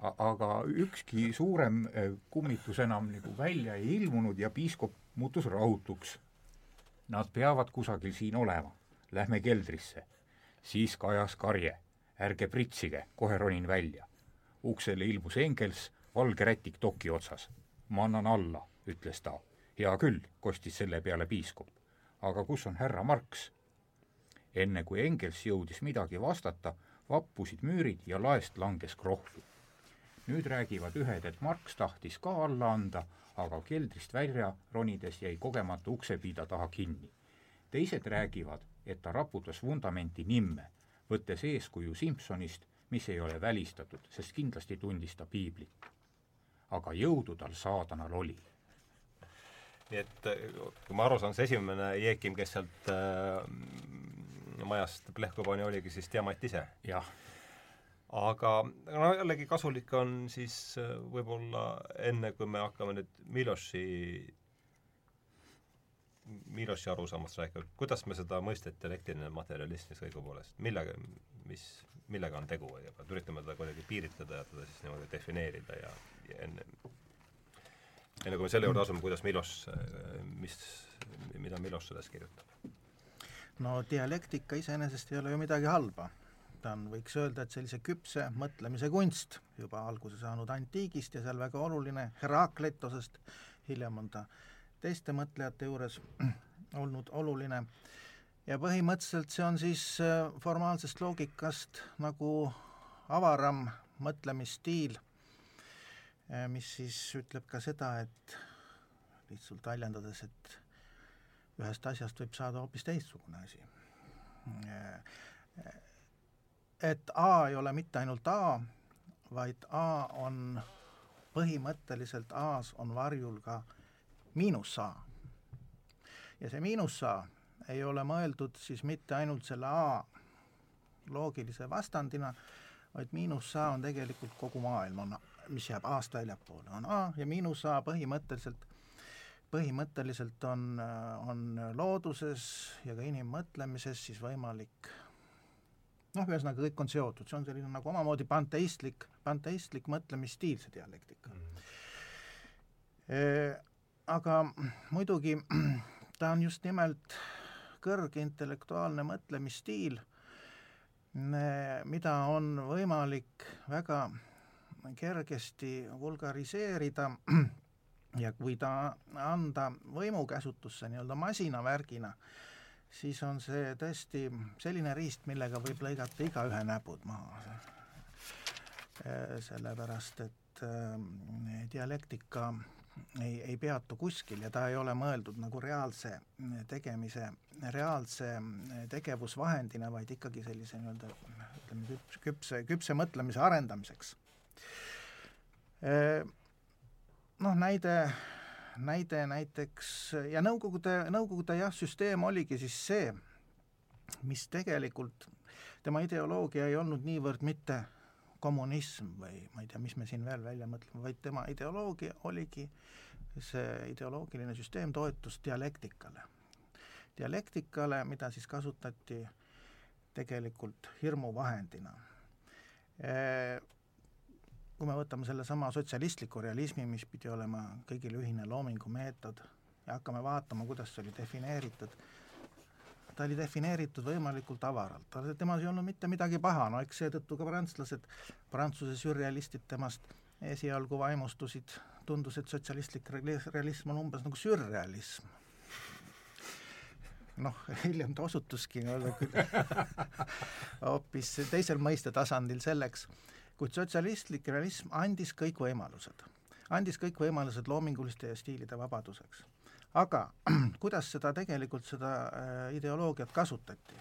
aga ükski suurem eh, kummitus enam nagu välja ei ilmunud ja piiskop muutus rahutuks Nad peavad kusagil siin olema. Lähme keldrisse. siis kajas karje. ärge pritsige, kohe ronin välja. uksele ilmus Engels, valge rätik toki otsas. ma annan alla, ütles ta. hea küll, kostis selle peale piiskop. aga kus on härra Marx? enne kui Engels jõudis midagi vastata, vappusid müürid ja laest langes krohvi. nüüd räägivad ühed, et Marx tahtis ka alla anda, aga keldrist välja ronides jäi kogemata uksepiida taha kinni. teised räägivad, et ta raputas vundamenti nimme, võttes eeskuju Simsonist, mis ei ole välistatud, sest kindlasti tundis ta piiblit. aga jõudu tal saadanal oli. nii et eh, kui ma aru saan, see esimene Jeekim, kes sealt äh, majast plehku pani, oligi siis Diamant ise. jah, aga no jällegi kasulik on siis äh, võib-olla enne, kui me hakkame nüüd Miloši Miloši arusaamast rääkida, kuidas me seda mõistet dialektiline materialism siis õigupoolest, millega, mis, millega on tegu kõigepealt, üritame teda kuidagi piiritleda ja teda siis niimoodi defineerida ja, ja enne, enne kui me selle juurde asume, kuidas Miloš, mis, mida Miloš sellest kirjutab? no dialektika iseenesest ei ole ju midagi halba. On, võiks öelda, et sellise küpse mõtlemise kunst, juba alguse saanud antiigist ja seal väga oluline Herakleitosest, hiljem on ta teiste mõtlejate juures [CLEARS THROAT] olnud oluline ja põhimõtteliselt see on siis äh, formaalsest loogikast nagu avaram mõtlemisstiil, äh, mis siis ütleb ka seda, et lihtsalt väljendades, et ühest asjast võib saada hoopis teistsugune asi. Et A ei ole mitte ainult A, vaid A on põhimõtteliselt A-s on varjul ka miinus A. ja see miinus A ei ole mõeldud siis mitte ainult selle A loogilise vastandina, vaid miinus A on tegelikult kogu maailm, on, mis jääb A-st väljapoole, on A ja miinus A põhimõtteliselt põhimõtteliselt on, on looduses ja ka inimmõtlemises siis võimalik noh, ühesõnaga kõik on seotud, see on selline nagu omamoodi panteistlik, panteistlik mõtlemisstiil, see dialektika mm. E,. Aga muidugi [CLEARS THROAT] ta on just nimelt kõrge intellektuaalne mõtlemisstiil, mida on võimalik väga kergesti vulgariseerida [CLEARS THROAT] ja kui ta anda võimu käsutusse nii-öelda masinavärgina, siis on see tõesti selline riist, millega võib lõigata igaühe näpud maha. sellepärast, et äh, dialektika ei, ei peatu kuskil ja ta ei ole mõeldud nagu reaalse tegemise, reaalse tegevusvahendina, vaid ikkagi sellise nii-öelda ütleme, küpse, küpse mõtlemise arendamiseks äh, noh, näide, näide näiteks ja Nõukogude, Nõukogude jah, süsteem oligi siis see, mis tegelikult, tema ideoloogia ei olnud niivõrd mitte kommunism või ma ei tea, mis me siin veel välja mõtleme, vaid tema ideoloogia oligi see ideoloogiline süsteem toetus dialektikale. dialektikale, mida siis kasutati tegelikult hirmuvahendina kui me võtame sellesama sotsialistliku realismi, mis pidi olema kõigile ühine loomingumeetod ja hakkame vaatama, kuidas see oli defineeritud, ta oli defineeritud võimalikult avaralt, temas ei olnud mitte midagi paha, no eks seetõttu ka prantslased, Prantsuse sürrealistid temast esialgu vaimustusid, tundus, et sotsialistlik realism on umbes nagu sürrealism. noh, hiljem ta osutuski [LAUGHS] hoopis teisel mõistetasandil selleks kuid sotsialistlik realism andis kõik võimalused, andis kõik võimalused loominguliste stiilide vabaduseks. aga [CLEARS THROAT] kuidas seda tegelikult, seda äh, ideoloogiat kasutati?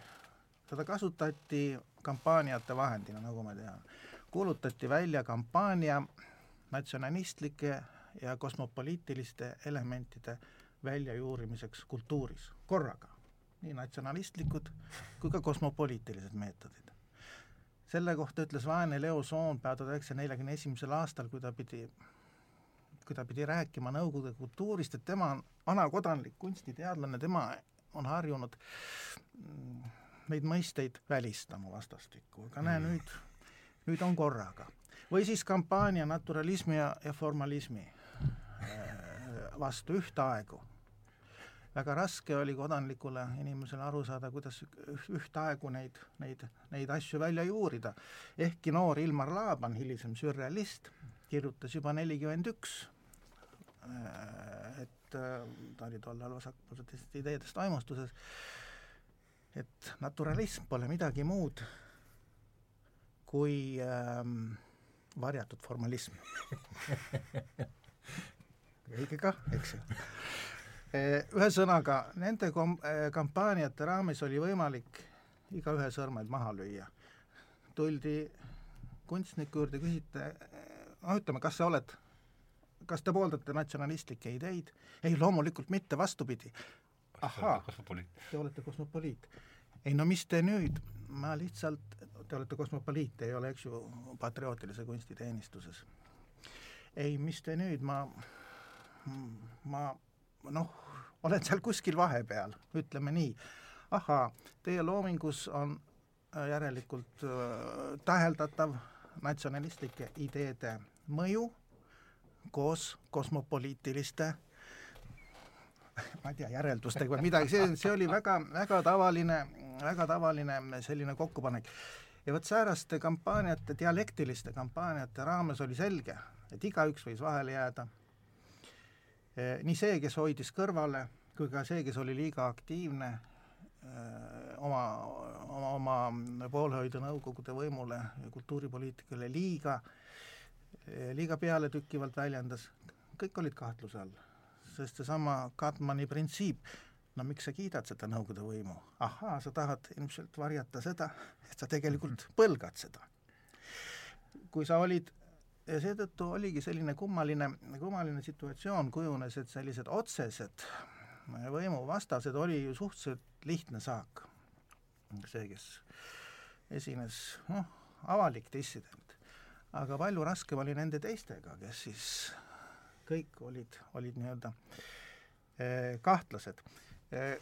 seda kasutati kampaaniate vahendina, nagu me teame. kuulutati välja kampaania natsionalistlike ja kosmopoliitiliste elementide väljajuurimiseks kultuuris korraga, nii natsionalistlikud kui ka kosmopoliitilised meetodid selle kohta ütles vaene Leo Soompea tuhande üheksasaja neljakümne esimesel aastal, kui ta pidi, kui ta pidi rääkima Nõukogude kultuurist, et tema on vanakodanlik kunstiteadlane, tema on harjunud mm, neid mõisteid välistama vastastikku, aga näe mm. nüüd, nüüd on korraga. või siis kampaania naturalismi ja, ja formalismi äh, vastu ühtaegu väga raske oli kodanlikule inimesele aru saada, kuidas ühtaegu neid, neid, neid asju välja juurida. ehkki noor Ilmar Laaban, hilisem sürrealist, kirjutas juba nelikümmend üks, äh, et äh, ta oli tollal vasakpoolsetest ideedest vaimustuses, et naturalism pole midagi muud kui ähm, varjatud formalism. [LAUGHS] Õige kah, eks ju ühesõnaga, nende kom-, eh, kampaaniate raames oli võimalik igaühe sõrmed maha lüüa. tuldi kunstniku juurde, küsite, noh ütleme, kas sa oled, kas te pooldate natsionalistlikke ideid? ei, loomulikult mitte, vastupidi. ahhaa, te olete kosmopoliit. ei no mis te nüüd, ma lihtsalt, te olete kosmopoliit, ei ole, eks ju, patriootilise kunsti teenistuses. ei, mis te nüüd, ma, ma noh, oled seal kuskil vahepeal, ütleme nii. ahaa, teie loomingus on äh, järelikult äh, täheldatav natsionalistlike ideede mõju koos kosmopoliitiliste ma ei tea, järeldustega või midagi, see, see oli väga, väga tavaline, väga tavaline selline kokkupanek. ja vot sääraste kampaaniate, dialektiliste kampaaniate raames oli selge, et igaüks võis vahele jääda. Eh, nii see, kes hoidis kõrvale, kui ka see, kes oli liiga aktiivne eh, oma, oma, oma poolehoidu Nõukogude võimule ja kultuuripoliitikale liiga, eh, liiga pealetükkivalt väljendas, kõik olid kahtluse all sest seesama Katmani printsiip, no miks sa kiidad seda Nõukogude võimu? ahaa, sa tahad ilmselt varjata seda, et sa tegelikult [LAUGHS] põlgad seda. kui sa olid ja seetõttu oligi selline kummaline, kummaline situatsioon kujunes, et sellised otsesed võimuvastased oli ju suhteliselt lihtne saak. see, kes esines, noh, avalik dissident. aga palju raskem oli nende teistega, kes siis kõik olid, olid nii-öelda eh, kahtlased. Eh,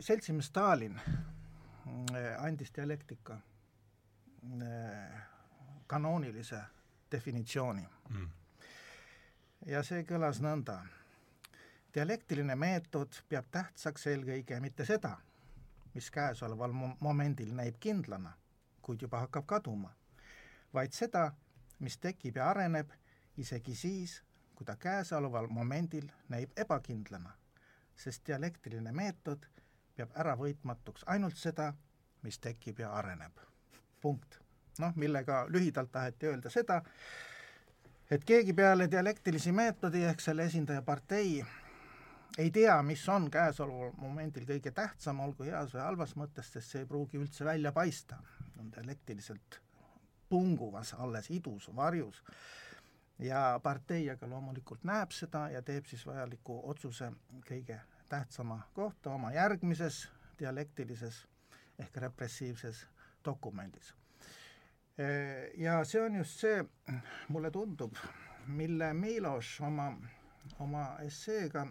seltsimees Stalin eh, andis dialektika kanoonilise definitsiooni mm.. ja see kõlas nõnda. dialektiline meetod peab tähtsaks eelkõige mitte seda, mis käesoleval momendil näib kindlana, kuid juba hakkab kaduma, vaid seda, mis tekib ja areneb isegi siis, kui ta käesoleval momendil näib ebakindlana, sest dialektiline meetod peab ära võitmatuks ainult seda, mis tekib ja areneb. punkt. Noh, millega lühidalt taheti öelda seda, et keegi peale dialektilisi meetodi ehk selle esindaja partei ei tea, mis on käesoleval momendil kõige tähtsam, olgu heas või halvas mõttes, sest see ei pruugi üldse välja paista, on dialektiliselt punguvas, alles idus varjus ja partei aga loomulikult näeb seda ja teeb siis vajaliku otsuse kõige tähtsama kohta oma järgmises dialektilises ehk repressiivses dokumendis. Ja see on just see, mulle tundub, mille Miloš oma, oma esseega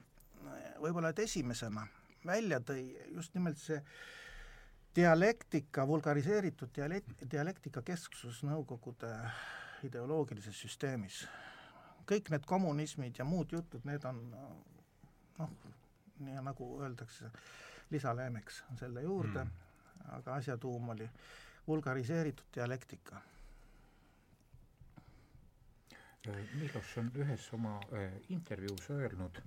võib-olla et esimesena välja tõi, just nimelt see dialektika, vulgariseeritud dialekt, dialektika kesksus Nõukogude ideoloogilises süsteemis. kõik need kommunismid ja muud jutud, need on noh, nii nagu öeldakse, lisaleemeks selle juurde mm., aga asja tuum oli vulgariseeritud dialektika. Milos on ühes oma äh, intervjuus öelnud,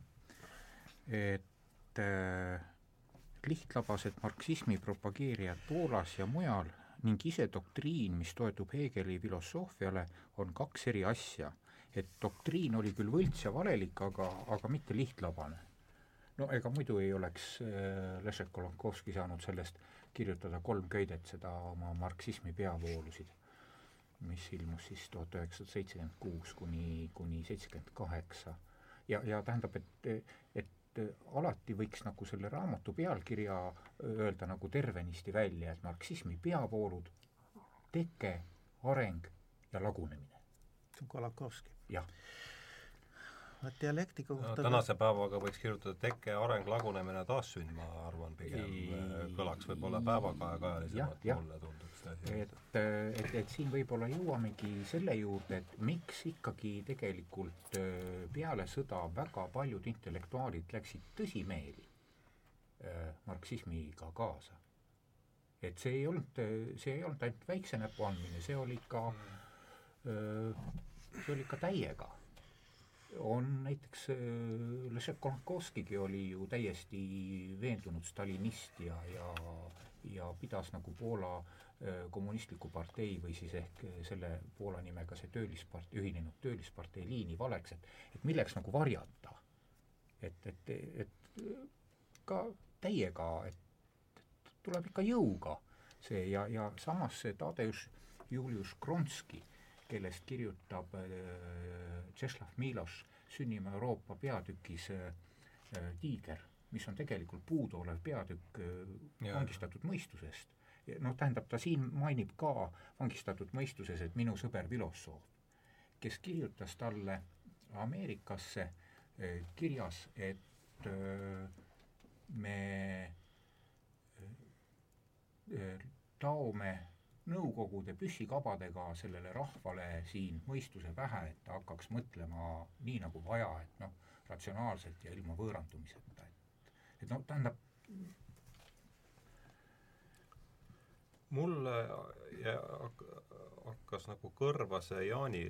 et äh, lihtlabased marksismi propageerijad Poolas ja mujal ning ise doktriin, mis toetub Hegeli filosoofiale, on kaks eri asja. et doktriin oli küll võlts ja valelik, aga, aga mitte lihtlabane. no ega muidu ei oleks äh, Leszek Kolakowski saanud sellest kirjutada kolm köidet, seda oma marksismi peavoolusid, mis ilmus siis tuhat üheksasada seitsekümmend kuus kuni, kuni seitsekümmend kaheksa. ja, ja tähendab, et, et alati võiks nagu selle raamatu pealkirja öelda nagu tervenisti välja, et marksismi peavoolud, teke, areng ja lagunemine. see on Kolakowski. jah. Vot dialektika kohta no, tänase päevaga võiks kirjutada teke, areng, lagunemine, taassünd, ma arvan, pigem ei... kõlaks võib-olla päevakajalisemalt, mulle tundub et, et, et siin võib-olla jõuamegi selle juurde, et miks ikkagi tegelikult äh, peale sõda väga paljud intellektuaalid läksid tõsimeeli äh, marksismiga kaasa. et see ei olnud, see ei olnud ainult väikse näpu andmine, see oli ikka, äh, see oli ikka täiega on näiteks Leszek Kolakowskigi oli ju täiesti veendunud stalinist ja, ja, ja pidas nagu Poola äh, Äh, kommunistliku partei või siis ehk äh, selle Poola nimega see töölispart-, ühinenud töölispartei liini valeks, et et milleks nagu varjata. et, et, et ka täiega, et tuleb ikka jõuga see ja, ja samas see Tadeusz Julius Kronski, kellest kirjutab äh, Tšeslav Miloš Sünnime Euroopa peatükis äh, Tiiger, mis on tegelikult puuduolev peatükk äh, vangistatud mõistusest. Noh, tähendab, ta siin mainib ka vangistatud mõistuses, et minu sõber filosoof, kes kirjutas talle Ameerikasse kirjas, et me taome Nõukogude püssikabadega sellele rahvale siin mõistuse pähe, et ta hakkaks mõtlema nii, nagu vaja, et noh, ratsionaalselt ja ilma võõrandumiseta, et et noh, tähendab mulle hakkas nagu kõrva see Jaani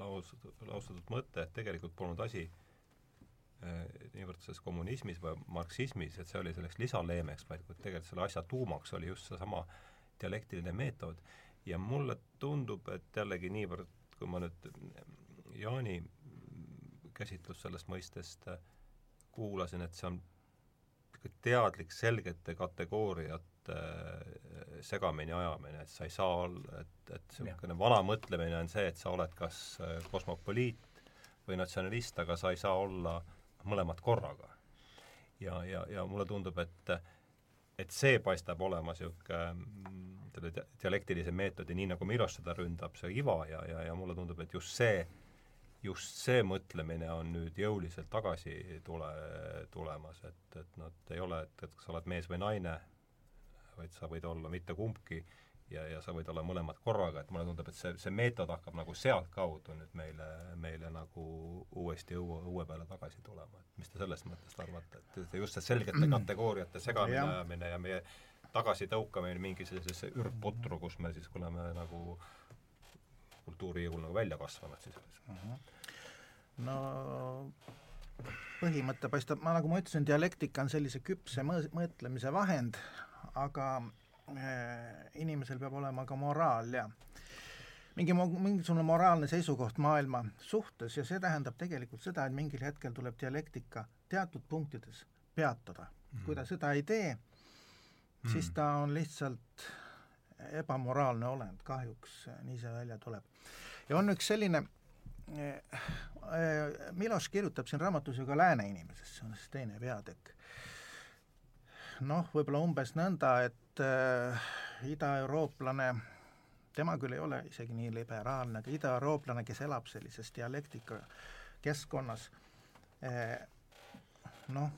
lausatud, lausatud mõte, et tegelikult polnud asi eh, niivõrd selles kommunismis või marksismis, et see oli selleks lisaleemeks, vaid tegelikult selle asja tuumaks oli just seesama dialektiline meetod ja mulle tundub, et jällegi niivõrd, kui ma nüüd Jaani käsitlust sellest mõistest kuulasin, et see on teadlik selgete kategooriate segamini ajamine, et sa ei saa olla, et, et niisugune vana mõtlemine on see, et sa oled kas äh, kosmopoliit või natsionalist, aga sa ei saa olla mõlemat korraga. ja, ja, ja mulle tundub, et et see paistab olema niisugune mm, dialektilise meetodi, nii nagu Miloš seda ründab, see iva ja, ja, ja mulle tundub, et just see, just see mõtlemine on nüüd jõuliselt tagasi tule, tulemas, et, et et ei ole, et, et kas sa oled mees või naine, vaid sa võid olla mitte kumbki ja, ja sa võid olla mõlemad korraga, et mulle tundub, et see, see meetod hakkab nagu sealtkaudu nüüd meile, meile nagu uuesti õue, õue peale tagasi tulema, et mis te sellest mõttest arvate, et just see selgete kategooriate segamini ajamine ja meie tagasitõukamine mingi sellisesse ürgputru, kus me siis oleme nagu kultuurijõul nagu välja kasvanud sisuliselt uh. Mhm. -huh. no põhimõte paistab, ma nagu ma ütlesin, dialektika on sellise küpse mõtlemise vahend, aga inimesel peab olema ka moraal ja mingi, mingisugune moraalne seisukoht maailma suhtes ja see tähendab tegelikult seda, et mingil hetkel tuleb dialektika teatud punktides peatada mm.. kui ta seda ei tee mm., siis ta on lihtsalt ebamoraalne olend, kahjuks nii see välja tuleb. ja on üks selline äh, äh, Miloš kirjutab siin raamatus ju ka lääne inimesest, see on siis teine peatükk noh, võib-olla umbes nõnda, et äh, idaeurooplane, tema küll ei ole isegi nii liberaalne, aga idaeurooplane, kes elab sellises dialektika keskkonnas äh,, noh,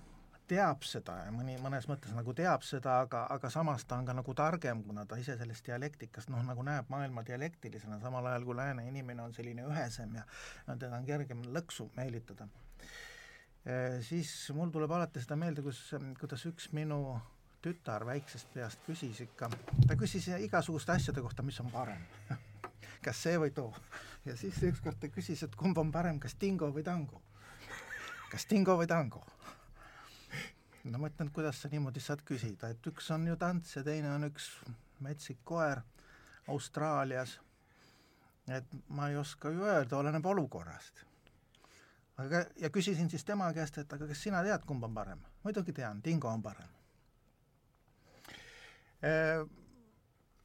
teab seda ja mõni, mõnes mõttes nagu teab seda, aga, aga samas ta on ka nagu targem, kuna ta ise sellest dialektikast noh, nagu näeb maailma dialektilisena, samal ajal kui lääne inimene on selline ühesem ja, ja teda on kergem lõksu meelitada siis mul tuleb alati seda meelde, kus, kuidas üks minu tütar väiksest peast küsis ikka, ta küsis igasuguste asjade kohta, mis on parem [LAUGHS] kas see või too. ja siis ükskord ta küsis, et kumb on parem, kas tingo või tango. kas tingo või tango? no ma ütlen, kuidas sa niimoodi saad küsida, et üks on ju tants ja teine on üks metsik koer Austraalias. et ma ei oska ju öelda, oleneb olukorrast aga, ja küsisin siis tema käest, et aga kas sina tead, kumb on parem? muidugi tean, Dingo on parem e,.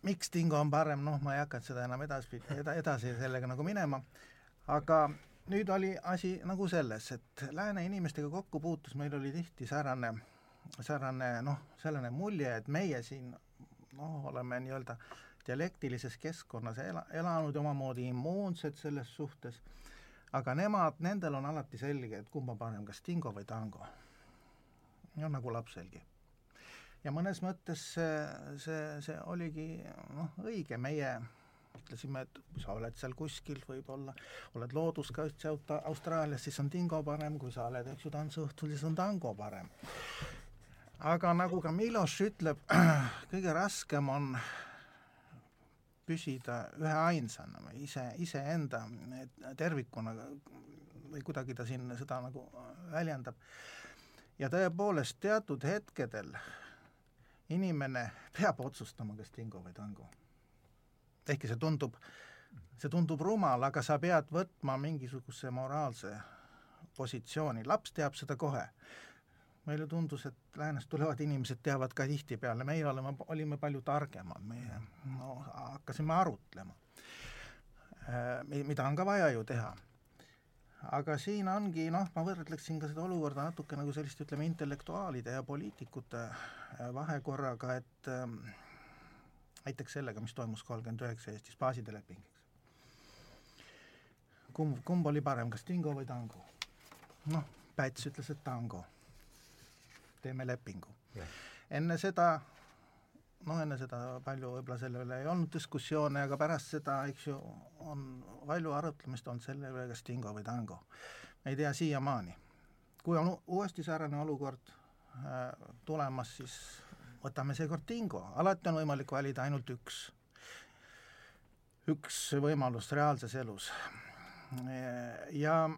miks Dingo on parem, noh, ma ei hakanud seda enam edasi, eda-, edasi sellega nagu minema, aga nüüd oli asi nagu selles, et lääne inimestega kokkupuutus meil oli tihti säärane, säärane noh, selline mulje, et meie siin noh, oleme nii-öelda dialektilises keskkonnas ela, elanud omamoodi immuunsed selles suhtes aga nemad, nendel on alati selge, et kumb on parem, kas tingo või tango. no nagu lapselgi. ja mõnes mõttes see, see, see oligi noh, õige, meie ütlesime, et kui sa oled seal kuskil võib-olla, oled looduskaitse Austraalias, siis on tingo parem, kui sa oled, eks ju, tantsuõhtul, siis on tango parem. aga nagu ka Miloš ütleb, [CLEARS THROAT] kõige raskem on püsida üheainsana või ise, iseenda tervikuna või kuidagi ta siin seda nagu väljendab. ja tõepoolest teatud hetkedel inimene [LAUGHS] peab otsustama, kas tingo või tango. ehkki see tundub, see tundub rumal, aga sa pead võtma mingisuguse moraalse positsiooni, laps teab seda kohe meile tundus, et läänest tulevad inimesed teavad ka tihtipeale, meie oleme, olime palju targemad, meie no hakkasime arutlema, mida on ka vaja ju teha. aga siin ongi noh, ma võrdleksin ka seda olukorda natuke nagu sellist, ütleme, intellektuaalide ja poliitikute äh, vahekorraga, et ähm, näiteks sellega, mis toimus kolmkümmend üheksa Eestis, baaside leping, eks. kumb, kumb oli parem, kas tingo või tango? noh, Päts ütles, et tango teeme lepingu. enne seda noh, enne seda palju võib-olla selle üle ei olnud diskussioone, aga pärast seda, eks ju, on palju arutlemist olnud selle üle, kas tingo või tango. ei tea siiamaani. kui on uuesti säärane olukord äh, tulemas, siis võtame seekord tingo, alati on võimalik valida ainult üks, üks võimalus reaalses elus. ja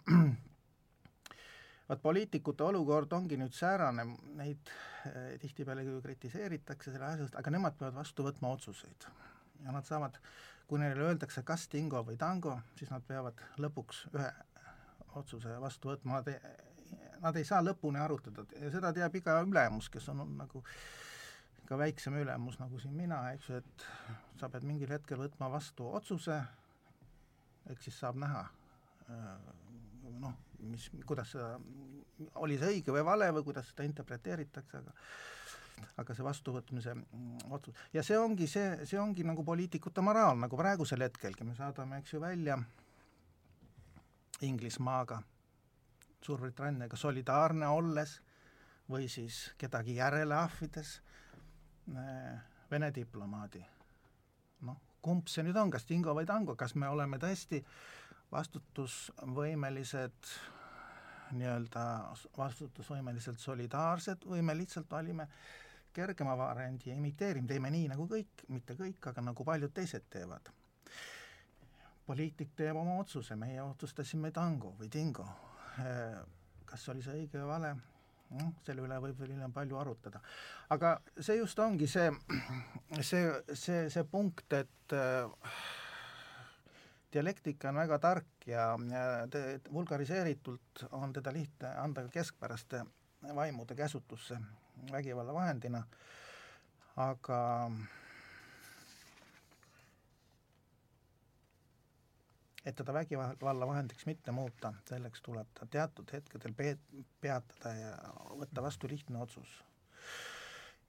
vot poliitikute olukord ongi nüüd säärane, neid eh, tihtipeale küll kritiseeritakse selle asja eest, aga nemad peavad vastu võtma otsuseid. ja nad saavad, kui neile öeldakse kas tingo või tango, siis nad peavad lõpuks ühe otsuse vastu võtma, nad ei, nad ei saa lõpuni arutada ja seda teab iga ülemus, kes on nagu ka väiksem ülemus nagu siin mina, eks ju, et sa pead mingil hetkel võtma vastu otsuse, eks siis saab näha, noh, mis, kuidas seda, oli see õige või vale või kuidas seda interpreteeritakse, aga aga see vastuvõtmise mm, otsus. Ja see ongi see, see ongi nagu poliitikute moraal, nagu praegusel hetkelgi. Me saadame, eks ju, välja Inglismaaga, Suurbritanniaga solidaarne olles või siis kedagi järele ahvides äh, Vene diplomaadi. noh, kumb see nüüd on, kas tingo või tango, kas me oleme tõesti äh, vastutusvõimelised nii-öelda vastutusvõimeliselt solidaarsed või me lihtsalt valime kergema variandi ja imiteerime, teeme nii nagu kõik, mitte kõik, aga nagu paljud teised teevad. poliitik teeb oma otsuse, meie otsustasime tango või tingo. kas oli see õige või vale, noh, selle üle võib veel hiljem palju arutada. aga see just ongi see, see, see, see punkt, et äh, dialektika on väga tark ja, ja te, vulgariseeritult on teda lihtne anda ka keskpäraste vaimude käsutusse vägivallavahendina, aga et teda vägivallavahendiks mitte muuta, selleks tuleb ta teatud hetkedel pe-, peatada ja võtta vastu lihtne otsus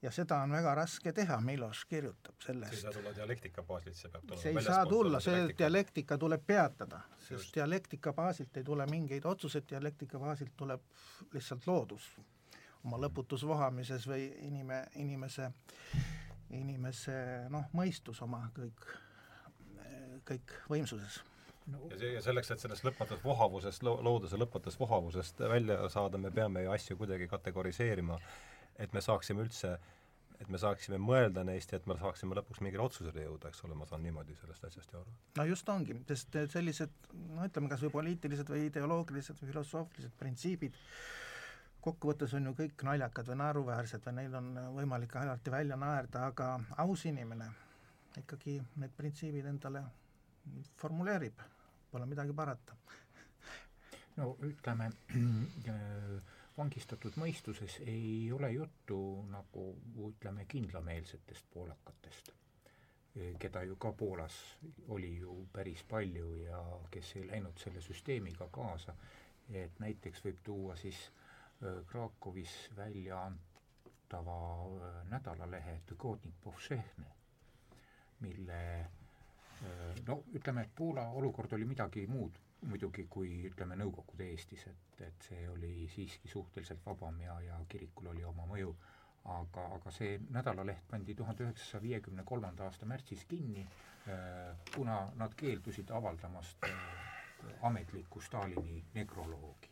ja seda on väga raske teha, Miloš kirjutab sellest. see ei saa tulla dialektika baasilt, see peab tulema see ei saa tulla, see dialektika. tuleb peatada, sest dialektika baasilt ei tule mingeid otsuseid, dialektika baasilt tuleb lihtsalt loodus. Oma lõputus vohamises või inime, inimese, inimese noh, mõistus oma kõik, kõik võimsuses. No. ja see, ja selleks, et sellest lõpmatust vohavusest, looduse lõpmatust vohavusest välja saada, me peame ju asju kuidagi kategoriseerima et me saaksime üldse, et me saaksime mõelda neist ja et me saaksime lõpuks mingile otsusele jõuda, eks ole, ma saan niimoodi sellest asjast ju aru. no just ongi, sest sellised no ütleme, kas või poliitilised või ideoloogilised või filosoofilised printsiibid kokkuvõttes on ju kõik naljakad või naeruväärsed või neil on võimalik alati välja naerda, aga aus inimene ikkagi need printsiibid endale formuleerib, pole midagi parata. no ütleme [CLEARS THROAT] vangistatud mõistuses ei ole juttu nagu ütleme, kindlameelsetest poolakatest, keda ju ka Poolas oli ju päris palju ja kes ei läinud selle süsteemiga kaasa, et näiteks võib tuua siis Krakowis välja antava nädalalehe Tygodnik Powszechny, mille no ütleme, et Poola olukord oli midagi muud muidugi kui ütleme, Nõukogude Eestis, et, et see oli siiski suhteliselt vabam ja, ja kirikul oli oma mõju, aga, aga see nädalaleht pandi tuhande üheksasaja viiekümne kolmanda aasta märtsis kinni, äh, kuna nad keeldusid avaldamast äh, ametlikku Stalini nekroloogi.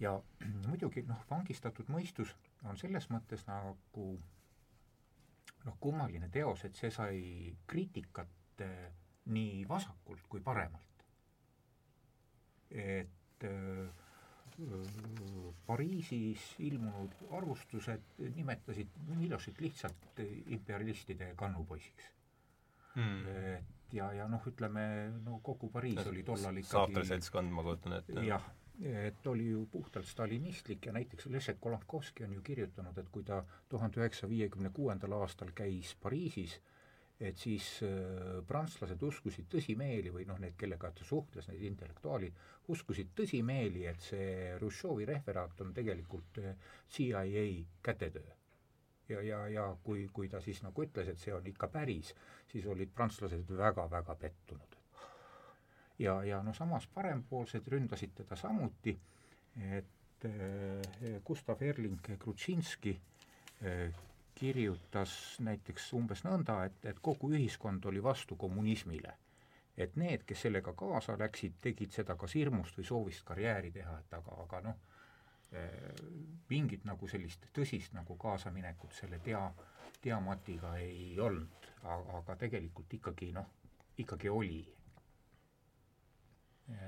ja [CLEARS THROAT] muidugi noh, vangistatud mõistus on selles mõttes nagu noh, kummaline teos, et see sai kriitikat äh, nii vasakult kui paremalt et äh, Pariisis ilmunud arvustused nimetasid Milošit lihtsalt imperialistide kannupoisiks mm.. et ja, ja noh, ütleme no kogu Pariis ja, oli tollal ikkagi saarteseltskond, ma kujutan ette. jah, et oli ju puhtalt stalinistlik ja näiteks Leszek Kolakowski on ju kirjutanud, et kui ta tuhande üheksasaja viiekümne kuuendal aastal käis Pariisis, et siis äh, prantslased uskusid tõsimeeli või noh, need, kellega ta suhtles, need intellektuaalid, uskusid tõsimeeli, et see Hruštšovi referaat on tegelikult äh, CIA kätetöö. ja, ja, ja kui, kui ta siis nagu ütles, et see on ikka päris, siis olid prantslased väga-väga pettunud. ja, ja no samas parempoolsed ründasid teda samuti, et äh, Gustav Erling Krutšinski äh, kirjutas näiteks umbes nõnda, et, et kogu ühiskond oli vastu kommunismile. et need, kes sellega kaasa läksid, tegid seda kas hirmust või soovist karjääri teha, et aga, aga noh, mingit nagu sellist tõsist nagu kaasaminekut selle tea, teamatiga ei olnud, aga tegelikult ikkagi noh, ikkagi oli.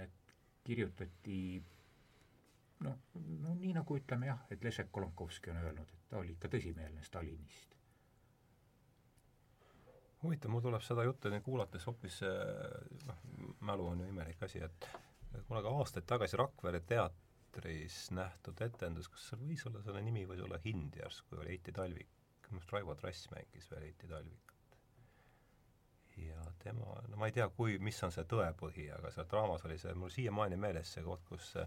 et kirjutati noh, no nii nagu ütleme jah, et Leszek Kolonkovski on öelnud, et ta oli ikka tõsimeelne stalinist. huvitav, mul tuleb seda juttu nüüd kuulates hoopis, noh, mälu on ju imelik asi, et kunagi aastaid tagasi Rakvere teatris nähtud etendus, kas seal võis olla, selle nimi võis olla Hind järsku, oli Heiti Talvik, minu arust Raivo Trass mängis veel Heiti Talvikut. ja tema, no ma ei tea, kui, mis on see tõepõhi, aga seal draamas oli see, mul siiamaani meeles see koht, kus see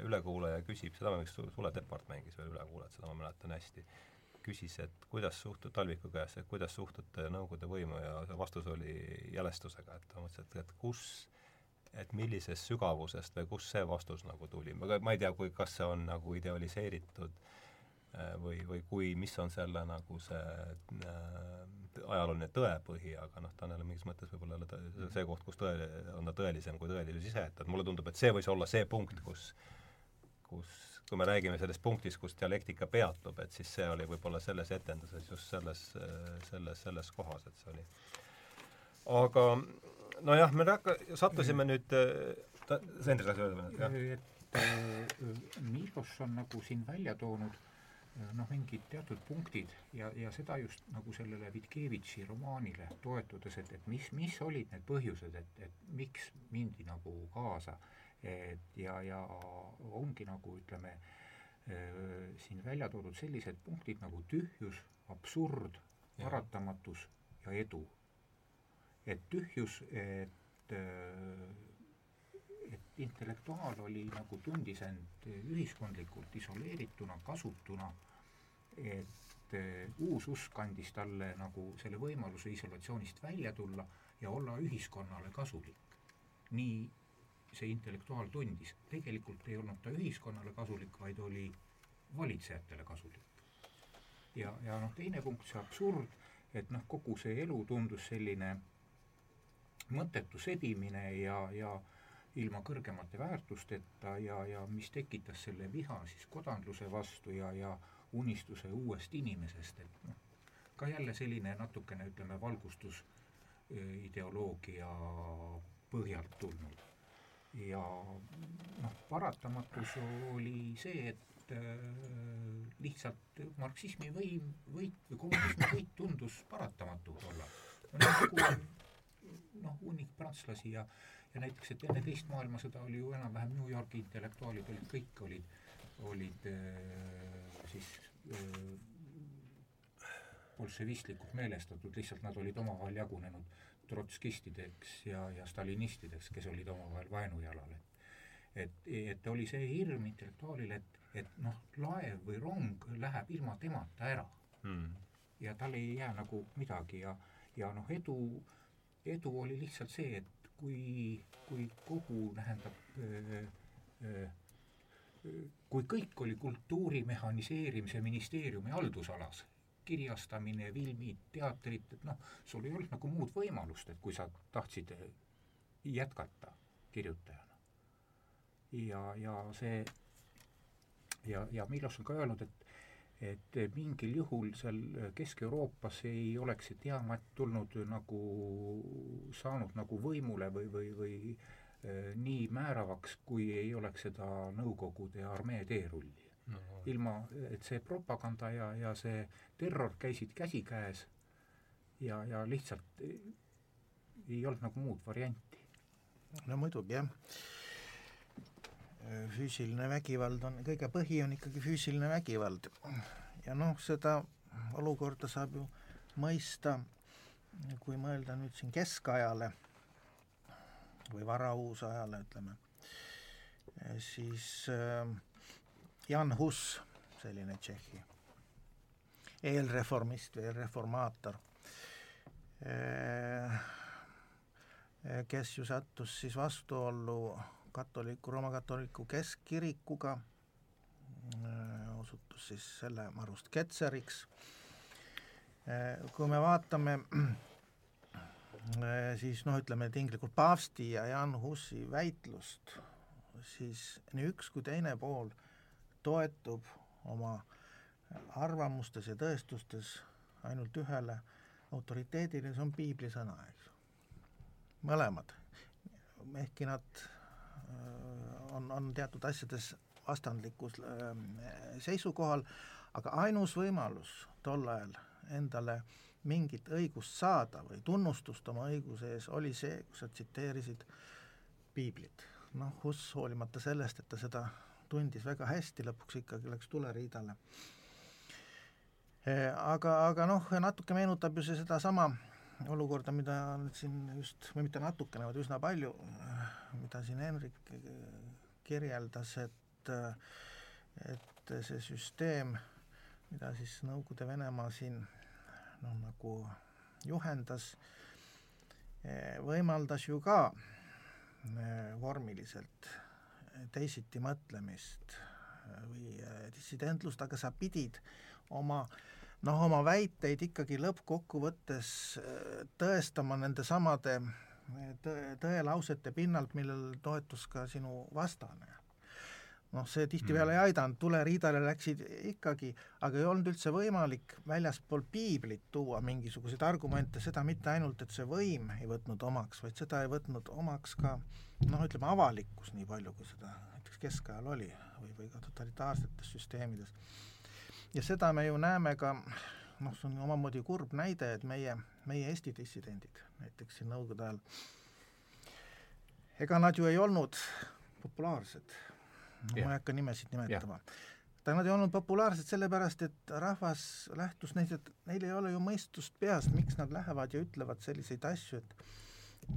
ülekuulaja küsib, seda võiks Sule Tepart mängis veel ülekuulajat, seda ma mäletan hästi, küsis, et kuidas suhtud Talviku käest, et kuidas suhtute Nõukogude võimu ja vastus oli jälestusega, et ta mõtles, et, et kus, et millisest sügavusest või kust see vastus nagu tuli, ma, ma ei tea, kui, kas see on nagu idealiseeritud äh, või, või kui, mis on selle nagu see äh, ajalooline tõepõhi, aga noh, ta on jälle mingis mõttes võib-olla jälle see koht, kus tõe, on ta tõelisem kui tõelisus ise, et, et mulle tundub, et see võis olla see punkt, kus kus, kui me räägime sellest punktist, kus dialektika peatub, et siis see oli võib-olla selles etenduses just selles, selles, selles kohas, et see oli. aga nojah, me rääk-, sattusime nüüd ta-, sa enda tahtsid öelda veel, jah? et äh, Milos on nagu siin välja toonud äh, noh, mingid teatud punktid ja, ja seda just nagu sellele Vitkevitši romaanile toetudes, et, et mis, mis olid need põhjused, et, et miks mindi nagu kaasa et ja, ja ongi nagu ütleme, siin välja toodud sellised punktid nagu tühjus, absurd, paratamatus ja edu. et tühjus, et et intellektuaal oli nagu, tundis end ühiskondlikult isoleerituna, kasutuna, et uus usk andis talle nagu selle võimaluse isolatsioonist välja tulla ja olla ühiskonnale kasulik. nii see intellektuaal tundis. tegelikult ei olnud ta ühiskonnale kasulik, vaid oli valitsejatele kasulik. ja, ja noh, teine punkt, see absurd, et noh, kogu see elu tundus selline mõttetu sebimine ja, ja ilma kõrgemate väärtusteta ja, ja mis tekitas selle viha siis kodanluse vastu ja, ja unistuse uuest inimesest, et noh, ka jälle selline natukene, ütleme, valgustus ideoloogia põhjalt tulnud ja noh, paratamatus oli see, et äh, lihtsalt marksismi võim, võit või kommunismi võit tundus paratamatu tollal. no nagu noh, hunnik prantslasi ja, ja näiteks, et enne teist maailmasõda oli ju enam-vähem New Yorgi intellektuaalid olid, kõik olid, olid äh, siis äh, bolševistlikult meelestatud, lihtsalt nad olid omavahel jagunenud trotskistideks ja, ja stalinistideks, kes olid omavahel vaenujalal, et et, et oli see hirm intellektuaalil, et, et noh, laev või rong läheb ilma temata ära hmm. ja tal ei jää nagu midagi ja, ja noh, edu, edu oli lihtsalt see, et kui, kui kogu tähendab öö, öö, kui kõik oli kultuuri mehhaniseerimise ministeeriumi haldusalas, kirjastamine, filmid, teatrid, et noh, sul ei olnud nagu muud võimalust, et kui sa tahtsid jätkata kirjutajana. ja, ja see ja, ja Milos on ka öelnud, et et mingil juhul seal Kesk-Euroopas ei oleks see diamant tulnud nagu, saanud nagu võimule või, või, või eh, nii määravaks, kui ei oleks seda Nõukogude armee teerulli no.. ilma, et see propaganda ja, ja see terror käisid käsikäes ja, ja lihtsalt ei, olnud nagu muud varianti. no muidugi jah, füüsiline vägivald on, kõige põhi on ikkagi füüsiline vägivald. ja noh, seda olukorda saab ju mõista, kui mõelda nüüd siin keskajale või varauusajale, ütleme, siis äh, Jan Hus, selline Tšehhi eelreformist või reformaator, eh, kes ju sattus siis vastuollu katoliku, Rooma katoliku keskkirikuga osutus siis selle marust Ketseriks. kui me vaatame siis noh, ütleme tinglikult paavsti ja Jan Hussi väitlust, siis nii üks kui teine pool toetub oma arvamustes ja tõestustes ainult ühele autoriteedile, see on piibli sõna, eks. mõlemad, ehkki nad on, on teatud asjades vastandlikus seisukohal, aga ainus võimalus tol ajal endale mingit õigust saada või tunnustust oma õiguse ees oli see, kus sa tsiteerisid piiblit. noh, Huss hoolimata sellest, et ta seda tundis väga hästi, lõpuks ikkagi läks tuleriidale. aga, aga noh, natuke meenutab ju see sedasama olukorda, mida nüüd siin just, või mitte natukene, vaid üsna palju, mida siin Henrik kirjeldas, et et see süsteem, mida siis Nõukogude Venemaa siin noh, nagu juhendas, võimaldas ju ka vormiliselt teisiti mõtlemist või dissidentlust, aga sa pidid oma noh, oma väiteid ikkagi lõppkokkuvõttes tõestama nende samade tõe, tõelausete pinnalt, millel toetus ka sinu vastane. Noh, see tihtipeale mm. ei aidanud, tuleriidale läksid ikkagi, aga ei olnud üldse võimalik väljaspool piiblit tuua mingisuguseid argumente, seda mitte ainult, et see võim ei võtnud omaks, vaid seda ei võtnud omaks ka noh, ütleme avalikkus nii palju, kui seda näiteks keskajal oli või, või ka totalitaarsetes süsteemides. ja seda me ju näeme ka noh, see on omamoodi kurb näide, et meie, meie Eesti dissidendid näiteks siin Nõukogude ajal, ega nad ju ei olnud populaarsed, ma ei hakka nimesid nimetama. ta, nad ei olnud populaarsed sellepärast, et rahvas lähtus neist, et neil ei ole ju mõistust peas, miks nad lähevad ja ütlevad selliseid asju, et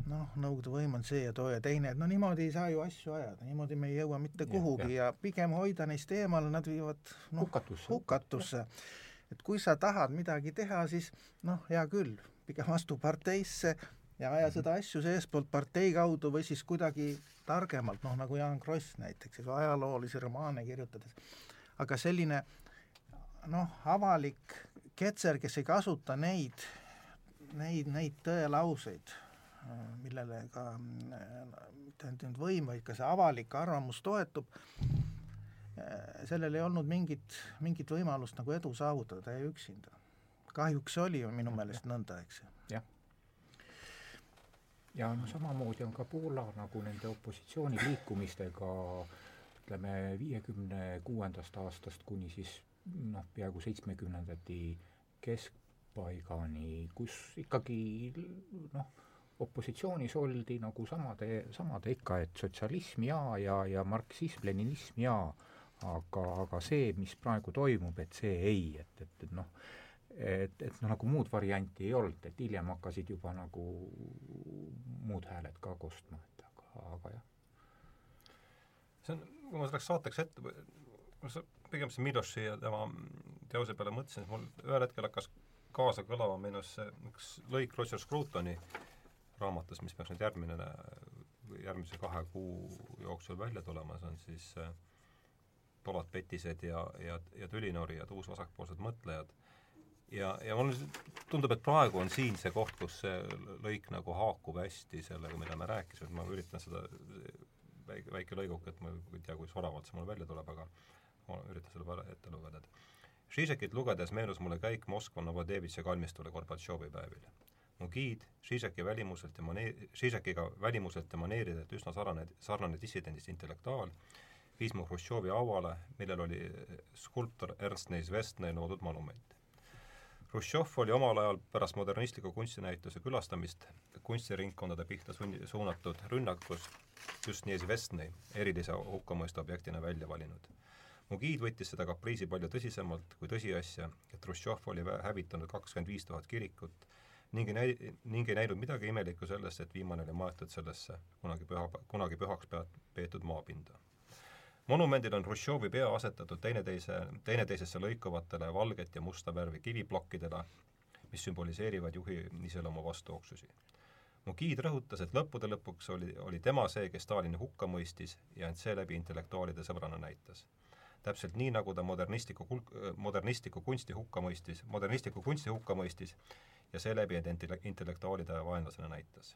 noh, Nõukogude võim on see ja too ja teine, et no niimoodi ei saa ju asju ajada, niimoodi me ei jõua mitte kuhugi ja, ja. ja pigem hoida neist eemale, nad viivad noh, hukatusse, hukatusse.. et kui sa tahad midagi teha, siis noh, hea küll, pigem astu parteisse ja aja seda mhm. asju seestpoolt partei kaudu või siis kuidagi targemalt, noh nagu Jaan Kross näiteks, ajaloolisi romaane kirjutades. aga selline noh, avalik ketser, kes ei kasuta neid, neid, neid tõelauseid, millele ka mitte ainult võim, vaid ka see avalik arvamus toetub, sellel ei olnud mingit, mingit võimalust nagu edu saavutada, ta jäi üksinda. kahjuks oli ju minu meelest nõnda, eks ju. Ja noh, samamoodi on ka Poola nagu nende opositsiooniliikumistega ütleme, viiekümne kuuendast aastast kuni siis noh, peaaegu seitsmekümnendati keskpaigani, kus ikkagi noh, opositsioonis oldi nagu samade, samade ikka, et sotsialism ja, ja, ja marksism, leninism jaa, aga, aga see, mis praegu toimub, et see ei, et, et, et noh, et, et noh, nagu muud varianti ei olnud, et hiljem hakkasid juba nagu muud hääled ka kostma, et aga, aga jah. see on, kui ma selleks saateks ette, pigem see Miloši ja tema teose peale mõtlesin, siis mul ühel hetkel hakkas kaasa kõlama meenus üks lõik Roger Scrutoni raamatus, mis peaks nüüd järgmine, järgmise kahe kuu jooksul välja tulema, see on siis äh, Tolat Petised ja, ja, ja tülinorijad, uusvasakpoolsed mõtlejad ja, ja mulle tundub, et praegu on siin see koht, kus see lõik nagu haakub hästi sellega, mida me rääkisime, ma üritan seda väike, väike lõiguke, et ma ei tea, kui soravalt see mul välja tuleb, aga ma üritan selle ette lugeda, et Žižekit lugedes meenus mulle käik Moskva Novodevitši kalmistule Gorbatšovi päevil. mu giid Žižeki välimuselt ja maneer-, Žižekiga välimuselt ja maneeridelt üsna sarnane, sarnane dissidendist intellektuaal, viis mu Hruštšovi hauale, millel oli skulptor Ernst Neizvestnõi loodud monument Hruštšov oli omal ajal pärast modernistliku kunstinäituse külastamist kunstiringkondade pihta sunni-, suunatud rünnakus just Niezvestnõi erilise hukkamõistu objektina välja valinud. mu giid võttis seda kapriisi palju tõsisemalt kui tõsiasja, et Hruštšov oli hävitanud kakskümmend viis tuhat kirikut ning ei näi-, ning ei näinud midagi imelikku selles, et viimane oli maetud sellesse kunagi püha, kunagi pühaks peat-, peetud maapinda monumendil on Hruštšovi pea asetatud teineteise, teineteisesse lõikuvatele valget ja musta värvi kiviplokkidele, mis sümboliseerivad juhi iseloomu vastuoksusi. mu giid rõhutas, et lõppude lõpuks oli, oli tema see, kes Stalini hukka mõistis ja end seeläbi intellektuaalide sõbrana näitas. täpselt nii, nagu ta modernistliku kul-, modernistliku kunsti hukka mõistis, modernistliku kunsti hukka mõistis ja seeläbi end intellektuaalide vaenlasena näitas.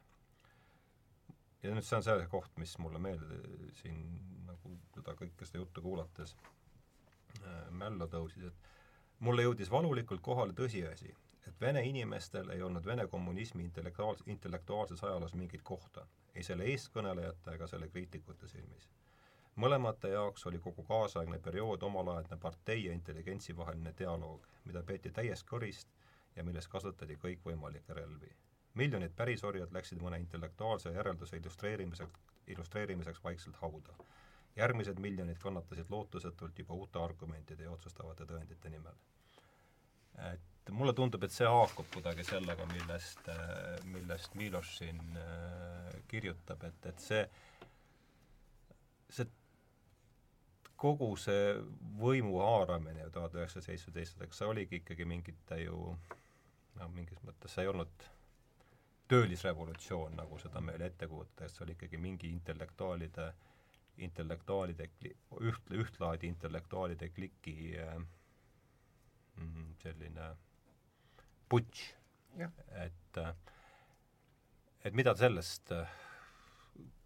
Ja nüüd see on see koht, mis mulle meelde siin nagu seda kõike seda juttu kuulates äh, mällu tõusis, et mulle jõudis valulikult kohale tõsiasi, et vene inimestel ei olnud Vene kommunismi intellektuaals-, intellektuaalses ajaloos mingit kohta, ei selle eestkõnelejate ega selle kriitikute silmis. mõlemate jaoks oli kogu kaasaegne periood omalaadne partei ja intelligentsi vaheline dialoog, mida peeti täiest kõrist ja milles kasutati kõikvõimalikke relvi. Miljonid pärisorjad läksid mõne intellektuaalse järelduse illustreerimiseks, illustreerimiseks vaikselt hauda. järgmised miljonid kannatasid lootusetult juba uute argumentide ja otsustavate tõendite nimel. et mulle tundub, et see haakub kuidagi sellega, millest, millest Miloš siin äh, kirjutab, et, et see, see kogu see võimu haaramine ju tuhat üheksasada seitsmeteist, eks see oligi ikkagi mingite ju noh, mingis mõttes see ei olnud töölisrevolutsioon, nagu seda meile ette kujutatakse, oli ikkagi mingi intellektuaalide, intellektuaalide üht, ühtlaadi intellektuaalide kliki mm, selline putš. et, et mida sellest,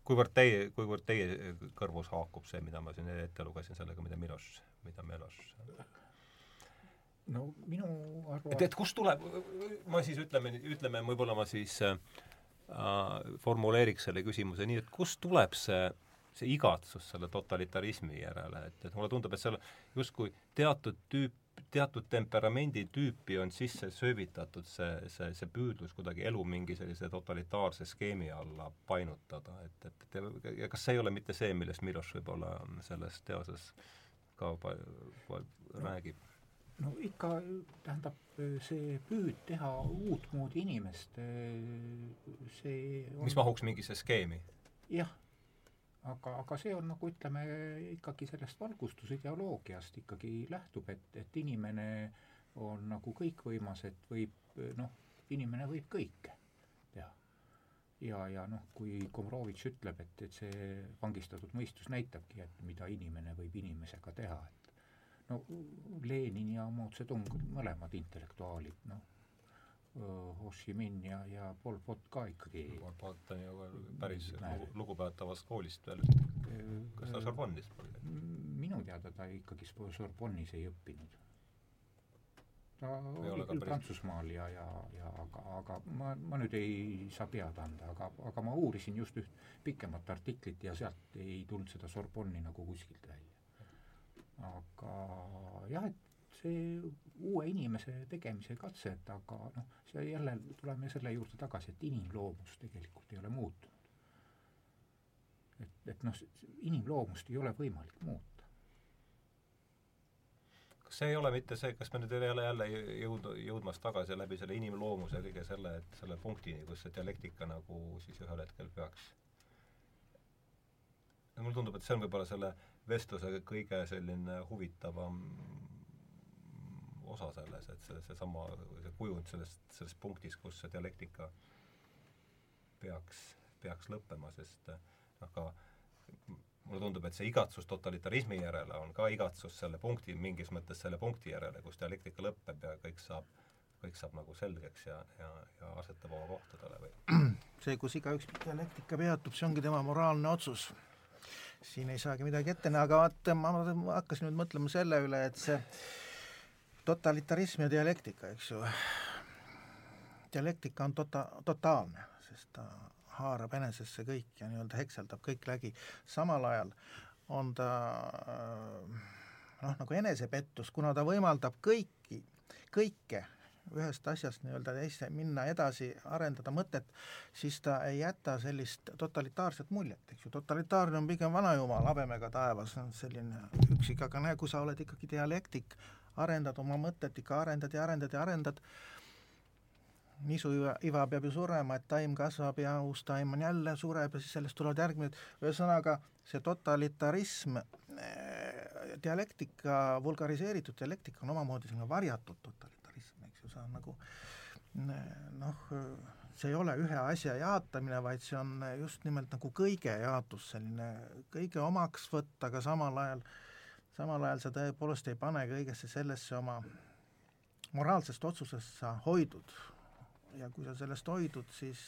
kuivõrd teie, kuivõrd teie kõrvus haakub see, mida ma siin ette lugesin, sellega, mida Miloš, mida Miloš no minu arvates et, et kust tuleb, ma siis ütleme, ütleme, võib-olla ma siis äh, formuleeriks selle küsimuse nii, et kust tuleb see, see igatsus selle totalitarismi järele, et, et mulle tundub, et seal justkui teatud tüüp teatud temperamendi tüüpi on sisse söövitatud see, see, see püüdlus kuidagi elu mingi sellise totalitaarse skeemi alla painutada, et, et, et ja kas see ei ole mitte see, millest Miloš võib-olla selles teoses ka pa, pa, räägib? No ikka, tähendab, see püüd teha uutmoodi inimest, see on... mis mahuks mingisse skeemi? jah aga, aga see on nagu ütleme, ikkagi sellest valgustusideoloogiast ikkagi lähtub, et, et inimene on nagu kõikvõimas, et võib noh, inimene võib kõike teha. ja, ja noh, kui Komrovitš ütleb, et, et see vangistatud mõistus näitabki, et mida inimene võib inimesega teha, et no Lenin ja Mao Zedong, mõlemad intellektuaalid, noh, Ho Chi Minh ja, ja Pol Pot ka ikkagi. Pol Pot on ju päris lugu, lugupeetavast koolist veel, kas ta Sorbonnis oli? minu teada ta ikkagi Sorbonnis ei õppinud. ta oli küll. Prantsusmaal ja, ja, ja aga, aga ma, ma nüüd ei saa pead anda, aga, aga ma uurisin just üht pikemat artiklit ja sealt ei tulnud seda Sorbonni nagu kuskilt välja. Aga jah, et see uue inimese tegemise katse, et aga noh, see jälle, tuleme selle juurde tagasi, et inimloomus tegelikult ei ole muutunud. et, et noh, inimloomust ei ole võimalik muuta. kas see ei ole mitte see, kas me nüüd ei ole jälle jõud-, jõudmas tagasi läbi selle inimloomuse kõige selle, et selle punktini, kus see dialektika nagu siis ühel hetkel peaks mulle tundub, et see on võib-olla selle vestluse kõige selline huvitavam osa selles, et see, seesama, see kujund sellest, selles punktis, kus see dialektika peaks, peaks lõppema, sest ka mulle tundub, et see igatsus totalitarismi järele on ka igatsus selle punkti, mingis mõttes selle punkti järele, kus dialektika lõpeb ja kõik saab, kõik saab nagu selgeks ja, ja, ja asetab oma kohtadele või? [CLEARS THROAT] see, kus igaüks dialektika peatub, see ongi tema moraalne otsus. Siin ei saagi midagi ette näha, aga vaata, ma hakkasin nüüd mõtlema selle üle, et see totalitarism ja dialektika, eks ju, dialektika on tota-, totaalne, sest ta haarab enesesse kõik ja nii-öelda hekseldab kõik läbi, samal ajal on ta noh, nagu enesepettus, kuna ta võimaldab kõiki, kõike ühest asjast nii-öelda teise minna edasi, arendada mõtet, siis ta ei jäta sellist totalitaarset muljet, eks ju, totalitaarne on pigem vanajumal habemega taevas, on selline üksik, aga näe, kui sa oled ikkagi dialektik, arendad oma mõtet, ikka arendad ja arendad ja arendad, nisu iva peab ju surema, et taim kasvab ja uus taim on jälle, sureb ja siis sellest tulevad järgmised, ühesõnaga see totalitarism, eh, dialektika, vulgariseeritud dialektika on omamoodi selline varjatud totalitarism, see on nagu noh, see ei ole ühe asja jaatamine, vaid see on just nimelt nagu kõige jaatus, selline kõige omaks võtta, aga samal ajal samal ajal sa tõepoolest ei pane kõigesse sellesse oma moraalsest otsusest sa hoidud ja kui sa sellest hoidud, siis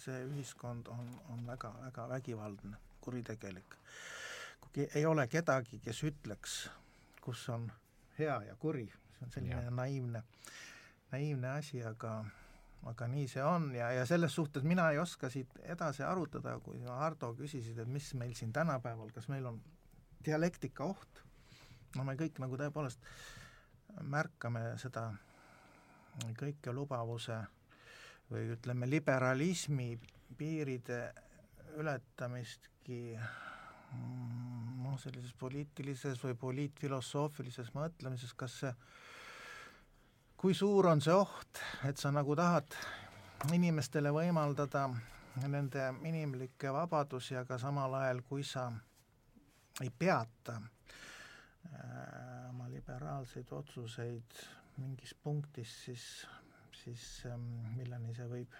see ühiskond on, on väga, väga vägivaldne, kuritegelik. kui ei ole kedagi, kes ütleks, kus on hea ja kuri, see on selline ja. naiivne, naiivne asi, aga aga nii see on ja, ja selles suhtes mina ei oska siit edasi arutada, kui Hardo küsisid, et mis meil siin tänapäeval, kas meil on dialektika oht, no me kõik nagu tõepoolest märkame seda kõikelubavuse või ütleme, liberalismi piiride ületamistki noh, sellises poliitilises või poliitfilosoofilises mõtlemises, kas see kui suur on see oht, et sa nagu tahad inimestele võimaldada nende inimlikke vabadusi, aga samal ajal, kui sa ei peata äh, oma liberaalseid otsuseid mingis punktis, siis, siis ähm, milleni see võib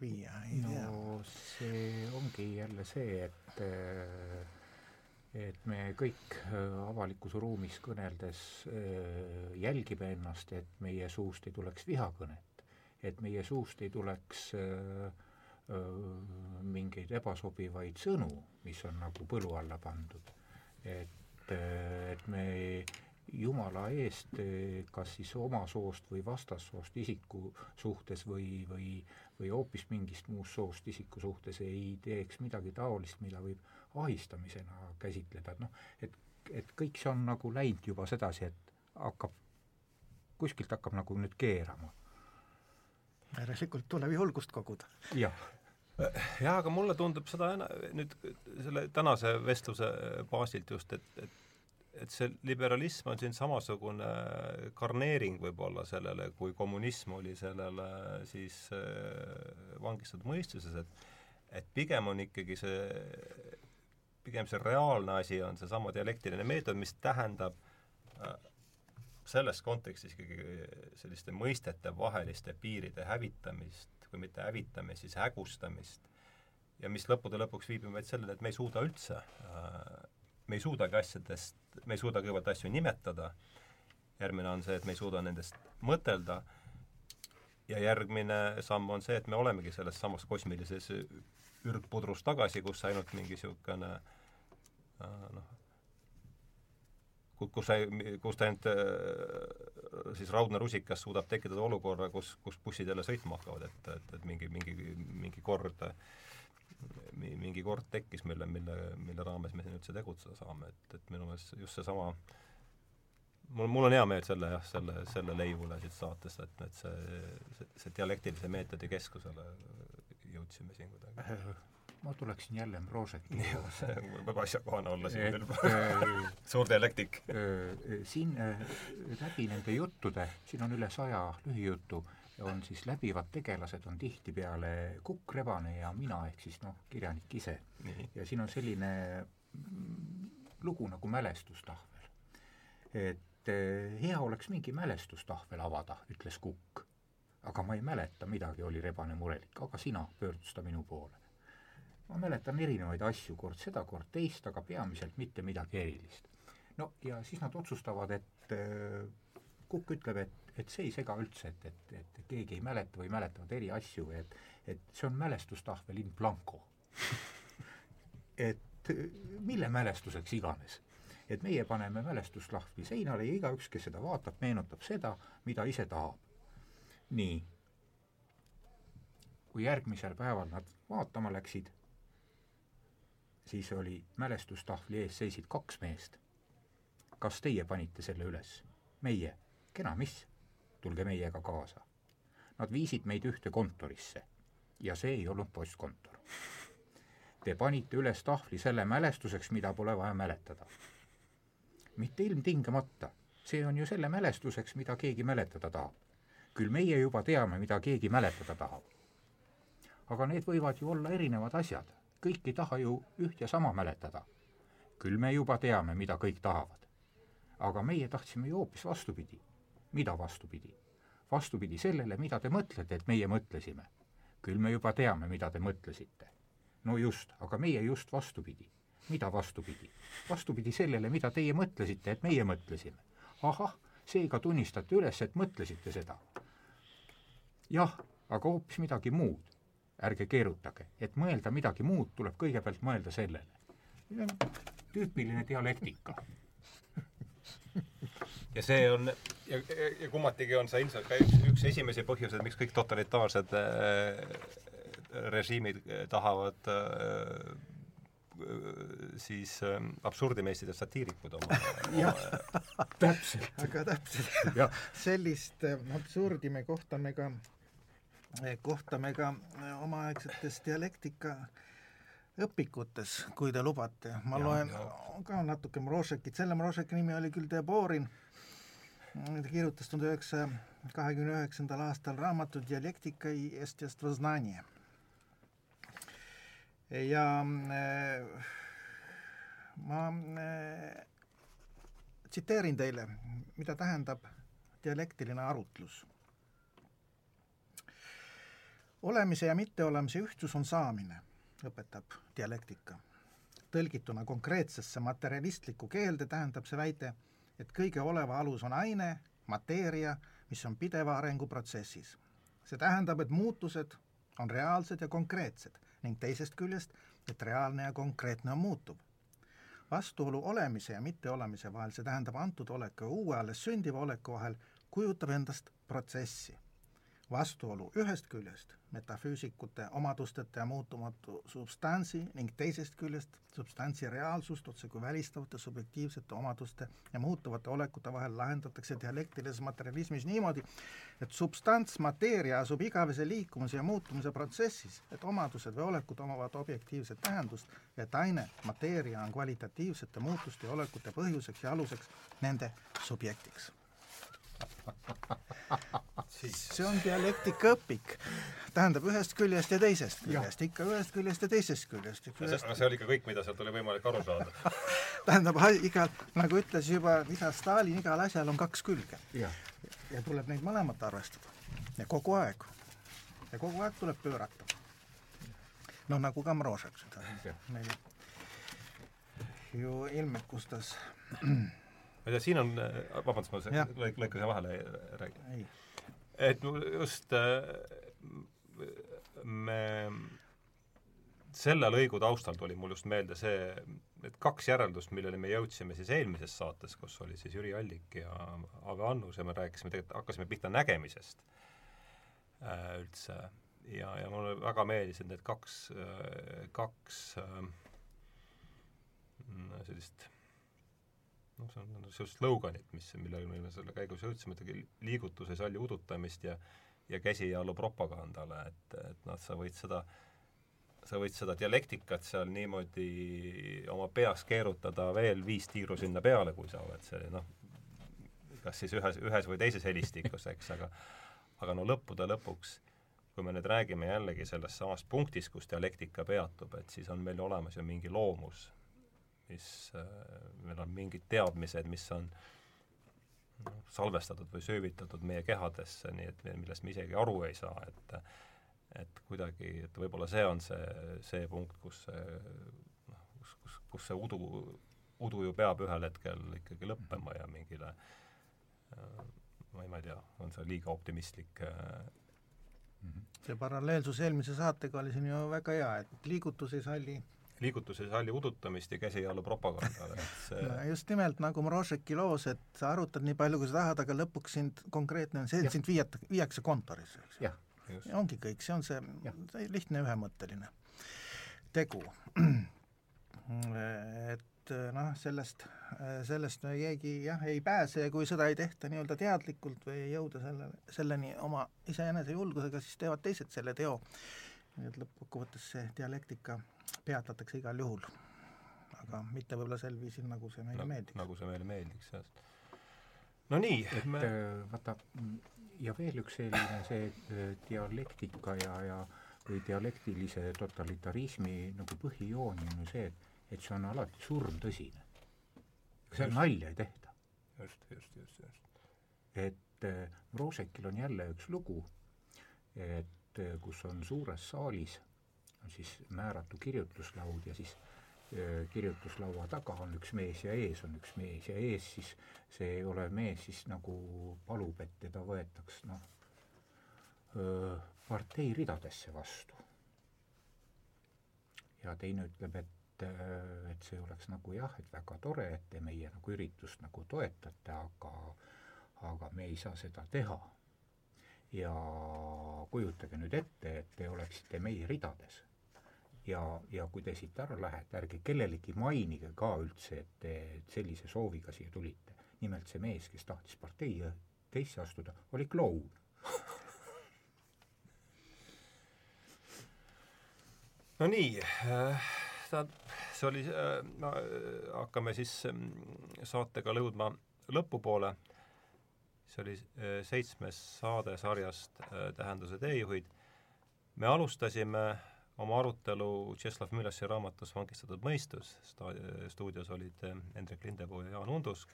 viia, ei tea. no see ongi jälle see, et äh, et me kõik äh, avalikus ruumis kõneldes äh, jälgime ennast, et meie suust ei tuleks vihakõnet, et meie suust ei tuleks äh, mingeid ebasobivaid sõnu, mis on nagu põlu alla pandud. et, et me jumala eest kas siis oma soost või vastassoost isiku suhtes või, või, või hoopis mingist muust soost isiku suhtes ei teeks midagi taolist, mida võib ahistamisena käsitleda, et noh, et, et kõik see on nagu läinud juba sedasi, et hakkab, kuskilt hakkab nagu nüüd keerama. järelikult tuleb julgust koguda. jah jah, aga mulle tundub seda nüüd selle tänase vestluse baasilt just, et, et et see liberalism on siin samasugune karneering võib-olla sellele, kui kommunism oli sellele siis äh, vangistatud mõistuses, et et pigem on ikkagi see pigem see reaalne asi on seesama dialektiline meetod, mis tähendab äh, selles kontekstis ikkagi selliste mõistete vaheliste piiride hävitamist, kui mitte hävitamist, siis hägustamist. ja mis lõppude lõpuks viib meid sellele, et me ei suuda üldse, äh, me ei suudagi asjadest, me ei suuda kõigepealt asju nimetada, järgmine on see, et me ei suuda nendest mõtelda, ja järgmine samm on see, et me olemegi selles samas kosmilises ürgpudrus tagasi, kus ainult mingi niisugune äh, noh, kus sa, kus ta ainult äh, siis raudne rusikas suudab tekitada olukorra, kus, kus bussid jälle sõitma hakkavad, et, et, et mingi, mingi, mingi kord mingi kord tekkis, mille, mille, mille raames me siin üldse tegutseda saame, et, et minu meelest just seesama mul, mul on hea meel selle jah, selle, selle leiu üle siit saatest, et, et see, see, see dialektilise meetodi keskusele jõudsime siin kuidagi. [LAUGHS] ma tuleksin jälle Mrožeki juurde. [LAUGHS] võib asjakohane olla siin küll [LAUGHS] äh, suur dialektik. Äh, siin äh, läbi nende juttude, siin on üle saja lühijutu, on siis läbivad tegelased on tihtipeale Kukk Rebane ja mina, ehk siis noh, kirjanik ise. ja siin on selline mm, lugu nagu mälestustahvel. et hea oleks mingi mälestustahvel avada, ütles Kukk aga ma ei mäleta midagi, oli Rebane murelik, aga sina, pöördus ta minu poole. ma mäletan erinevaid asju, kord seda, kord teist, aga peamiselt mitte midagi erilist. no ja siis nad otsustavad, et äh, Kukk ütleb, et, et see ei sega üldse, et, et, et keegi ei mäleta või mäletavad eri asju, et, et see on mälestustahvel in blanco [LAUGHS] et äh, mille mälestuseks iganes et meie paneme mälestuslahvi seinale ja igaüks, kes seda vaatab, meenutab seda, mida ise tahab nii. kui järgmisel päeval nad vaatama läksid, siis oli mälestustahvli ees seisid kaks meest. kas teie panite selle üles? meie. kena, mis? tulge meiega kaasa. Nad viisid meid ühte kontorisse ja see ei olnud postkontor. Te panite üles tahvli selle mälestuseks, mida pole vaja mäletada. mitte ilmtingimata, see on ju selle mälestuseks, mida keegi mäletada tahab küll meie juba teame, mida keegi mäletada tahab. aga need võivad ju olla erinevad asjad, kõik ei taha ju üht ja sama mäletada. küll me juba teame, mida kõik tahavad. aga meie tahtsime ju hoopis vastupidi. mida vastupidi? vastupidi sellele, mida te mõtlete, et meie mõtlesime. küll me juba teame, mida te mõtlesite. no just, aga meie just vastupidi. mida vastupidi? vastupidi sellele, mida teie mõtlesite, et meie mõtlesime. ahah, seega tunnistate üles, et mõtlesite seda. Jah, aga hoopis midagi muud. ärge keerutage, et mõelda midagi muud, tuleb kõigepealt mõelda sellele. tüüpiline dialektika [LAUGHS] ja see on, ja, ja, ja kummatigi on see ilmselt ka üks, üks esimesi põhjuseid, miks kõik totalitaarsed äh, režiimid tahavad äh, siis äh, absurdimeistrid ja satiirikud oma, [LAUGHS] oma täpselt. aga täpselt sellist äh, absurdi me kohtame ka, kohtame ka omaaegsetes dialektika õpikutes, kui te lubate. ma ja, loen ja. ka natuke Mrožekit, selle Mrožeki nimi oli küll Deborin ta kirjutas tuhande üheksasaja kahekümne üheksandal aastal raamatu Dialektika Estiast Voznanje. ja äh, ma tsiteerin teile, mida tähendab dialektiline arutlus. Olemise ja mitteolemise ühtsus on saamine, õpetab dialektika. tõlgituna konkreetsesse materialistlikku keelde tähendab see väide et kõige oleva alus on aine, mateeria, mis on pideva arenguprotsessis. see tähendab, et muutused on reaalsed ja konkreetsed ning teisest küljest, et reaalne ja konkreetne on muutuv. vastuolu olemise ja mitteolemise vahel, see tähendab antud oleku ja uue alles sündiva oleku vahel, kujutab endast protsessi vastuolu ühest küljest metafüüsikute omadusteta ja muutumatu substantsi ning teisest küljest substantsi reaalsust otsekui välistavate subjektiivsete omaduste ja muutuvate olekute vahel lahendatakse dialektilises materialismis niimoodi, et substants, mateeria asub igavese liikumise ja muutumise protsessis, et omadused või olekud omavad objektiivset tähendust ja et aine, mateeria on kvalitatiivsete muutuste ja olekute põhjuseks ja aluseks nende subjektiks [LAUGHS] [LAUGHS] see on dialektika-õpik. tähendab ühest küljest ja teisest küljest, ikka ühest küljest ja teisest küljest. Ühest... aga see oli ikka kõik, mida sealt oli võimalik aru saada [LAUGHS] tähendab, igal, nagu ütles juba isa Stalin, igal asjal on kaks külge. ja tuleb neid mõlemat arvestada. ja kogu aeg. ja kogu aeg tuleb pöörata. noh, nagu ka Mrožek seda meil ju ilmekustas [CLEARS THROAT] ma ei tea, siin on, vabandust, ma lõik-, lõikasin vahele, räägi. Et just äh, me selle lõigu taustal tuli mul just meelde see, et kaks järeldust, millele me jõudsime siis eelmises saates, kus oli siis Jüri Allik ja Ave Annus ja me rääkisime tegelikult, hakkasime pihta nägemisest äh, üldse. Ja, ja mulle väga meeldisid need kaks äh,, kaks äh, sellist noh, see on niisugust sloganit, mis, millele me selle käigus jõudsime, et liigutuse salli udutamist ja ja käsijalu propagandale, et, et noh, sa võid seda sa võid seda dialektikat seal niimoodi oma peas keerutada veel viis tiiru sinna peale, kui sa oled see noh, kas siis ühes, ühes või teises helistikus, eks, aga aga no lõppude lõpuks, kui me nüüd räägime jällegi sellest samast punktist, kus dialektika peatub, et siis on meil olemas ju mingi loomus, mis, äh, meil on mingid teadmised, mis on noh, salvestatud või söövitatud meie kehadesse, nii et millest me isegi aru ei saa, et et kuidagi, et võib-olla see on see, see punkt, kus see noh, kus, kus, kus see udu, udu ju peab ühel hetkel ikkagi lõppema ja mingile äh, ma ei, ma ei tea, on see liiga optimistlik äh, see paralleelsus eelmise saatega oli siin ju väga hea, et liigutus ei salli liigutuse salli udutamist ja käsijalu propagandale, et see [LAUGHS] no just nimelt nagu Mrožeki loos, et sa arutad nii palju, kui sa tahad, aga lõpuks sind, konkreetne on see, et sind viiata, viiakse kontorisse, eks ju. ongi kõik, see on see, see lihtne ühemõtteline tegu. [CLEARS THROAT] et noh, sellest, sellest keegi jah, ei pääse ja kui seda ei tehta nii-öelda teadlikult või ei jõuda selle, selleni oma iseenese julgusega, siis teevad teised selle teo. Nii et lõppkokkuvõttes see dialektika peatatakse igal juhul. aga mitte võib-olla sel viisil, nagu see meile no, meeldiks. nagu see meile meeldiks, jah. no nii, et me... Äh, vaata, ja veel üks selline, see äh, dialektika ja, ja või dialektilise totalitarismi nagu põhijoon on ju see, et, et see on alati surmtõsine. seal nalja ei tehta. just, just, just, just. et äh, Roosekil on jälle üks lugu, et kus on suures saalis on siis määratu kirjutuslaud ja siis äh, kirjutuslaua taga on üks mees ja ees on üks mees ja ees siis see ei ole mees siis nagu palub, et teda võetaks noh, partei ridadesse vastu. ja teine ütleb, et, et see oleks nagu jah, et väga tore, et te meie nagu üritust nagu toetate, aga aga me ei saa seda teha. Ja kujutage nüüd ette, et te oleksite meie ridades ja, ja kui te siit ära lähete, ärge kellelegi mainige ka üldse, et te sellise sooviga siia tulite. nimelt see mees, kes tahtis partei teisse astuda, oli kloun [LAUGHS] no nii äh,, see oli äh,, no hakkame siis äh, saatega lõudma lõpupoole. See oli äh, seitsmes saade sarjast äh, Tähenduse teejuhid. me alustasime oma arutelu Tšeslav Mülasi raamatus Vangistatud mõistus, stuudios olid Hendrik Lindepuu ja Jaan Undus,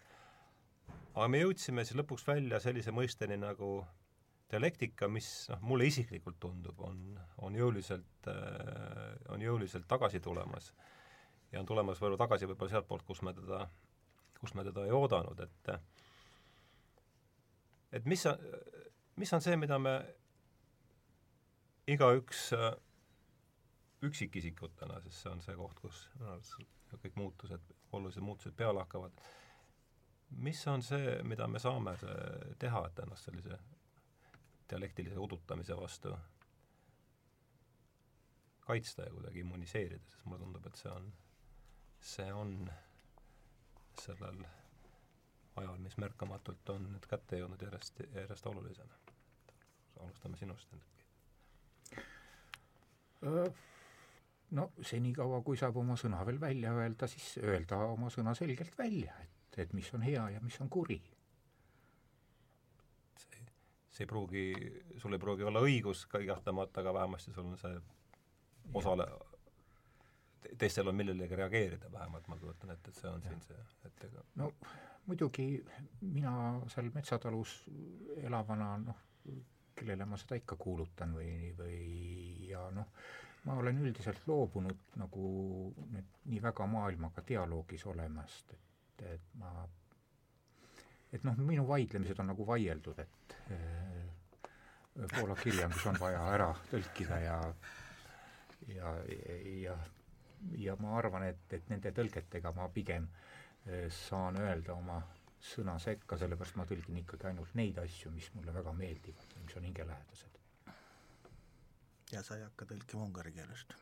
aga me jõudsime siis lõpuks välja sellise mõisteni nagu dialektika, mis noh, mulle isiklikult tundub, on, on jõuliselt, on jõuliselt tagasi tulemas. ja on tulemas võib-olla tagasi võib-olla sealtpoolt, kus me teda, kus me teda ei oodanud, et et mis on, mis on see, mida me igaüks äh, üksikisikutena, sest see on see koht, kus minu arvates kõik muutused, olulised muutused peale hakkavad. mis on see, mida me saame teha, et ennast sellise dialektilise udutamise vastu kaitsta ja kuidagi immuniseerida, sest mulle tundub, et see on, see on sellel ajal, mis märkamatult on nüüd kätte jõudnud järjest, järjest olulisem. alustame sinust, Hendrik no senikaua, kui saab oma sõna veel välja öelda, siis öelda oma sõna selgelt välja, et, et mis on hea ja mis on kuri. see, see ei pruugi, sul ei pruugi olla õigus kahtlemata, aga vähemasti sul on see osale, teistel on millelegi reageerida vähemalt, ma kujutan ette, et see on ja. siin see, et ega no muidugi mina seal metsatalus elavana noh, kellele ma seda ikka kuulutan või, või ja noh, ma olen üldiselt loobunud nagu nüüd nii väga maailmaga dialoogis olemast, et, et ma, et noh, minu vaidlemised on nagu vaieldud, et äh, Poola kirjandus on vaja ära tõlkida ja ja, ja, ja ma arvan, et, et nende tõlgetega ma pigem äh, saan öelda oma sõna sekka, sellepärast ma tõlgin ikkagi ainult neid asju, mis mulle väga meeldivad, mis on hingelähedased ja sa ei hakka tõlkima ungari keelest?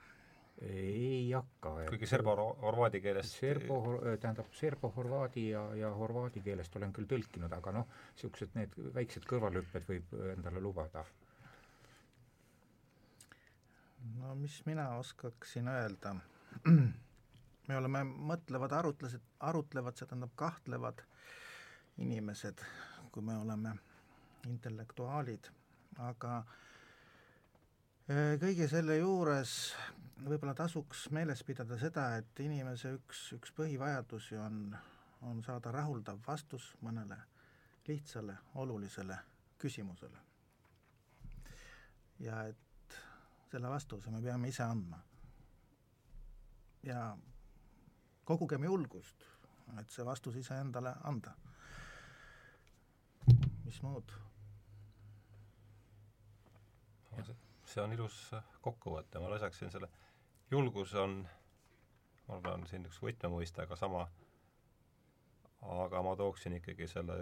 ei hakka. kuigi serbo-horvaadi keelest serbo, tähendab, serbo-horvaadi ja, ja horvaadi keelest olen küll tõlkinud, aga noh, niisugused need väiksed kõrvalhüpped võib endale lubada. no mis mina oskaksin öelda, me oleme mõtlevad arutlased, arutlevad, see tähendab kahtlevad inimesed, kui me oleme intellektuaalid, aga Äh, kõige selle juures võib-olla tasuks meeles pidada seda, et inimese üks, üks põhivajadusi on, on saada rahuldav vastus mõnele lihtsale olulisele küsimusele. ja et selle vastuse me peame ise andma. Ja kogugem julgust, et see vastus iseendale anda. mis muud? see on ilus kokkuvõte, ma lisaksin selle, julgus on, ma arvan, siin üks võtmemõiste, aga sama, aga ma tooksin ikkagi selle,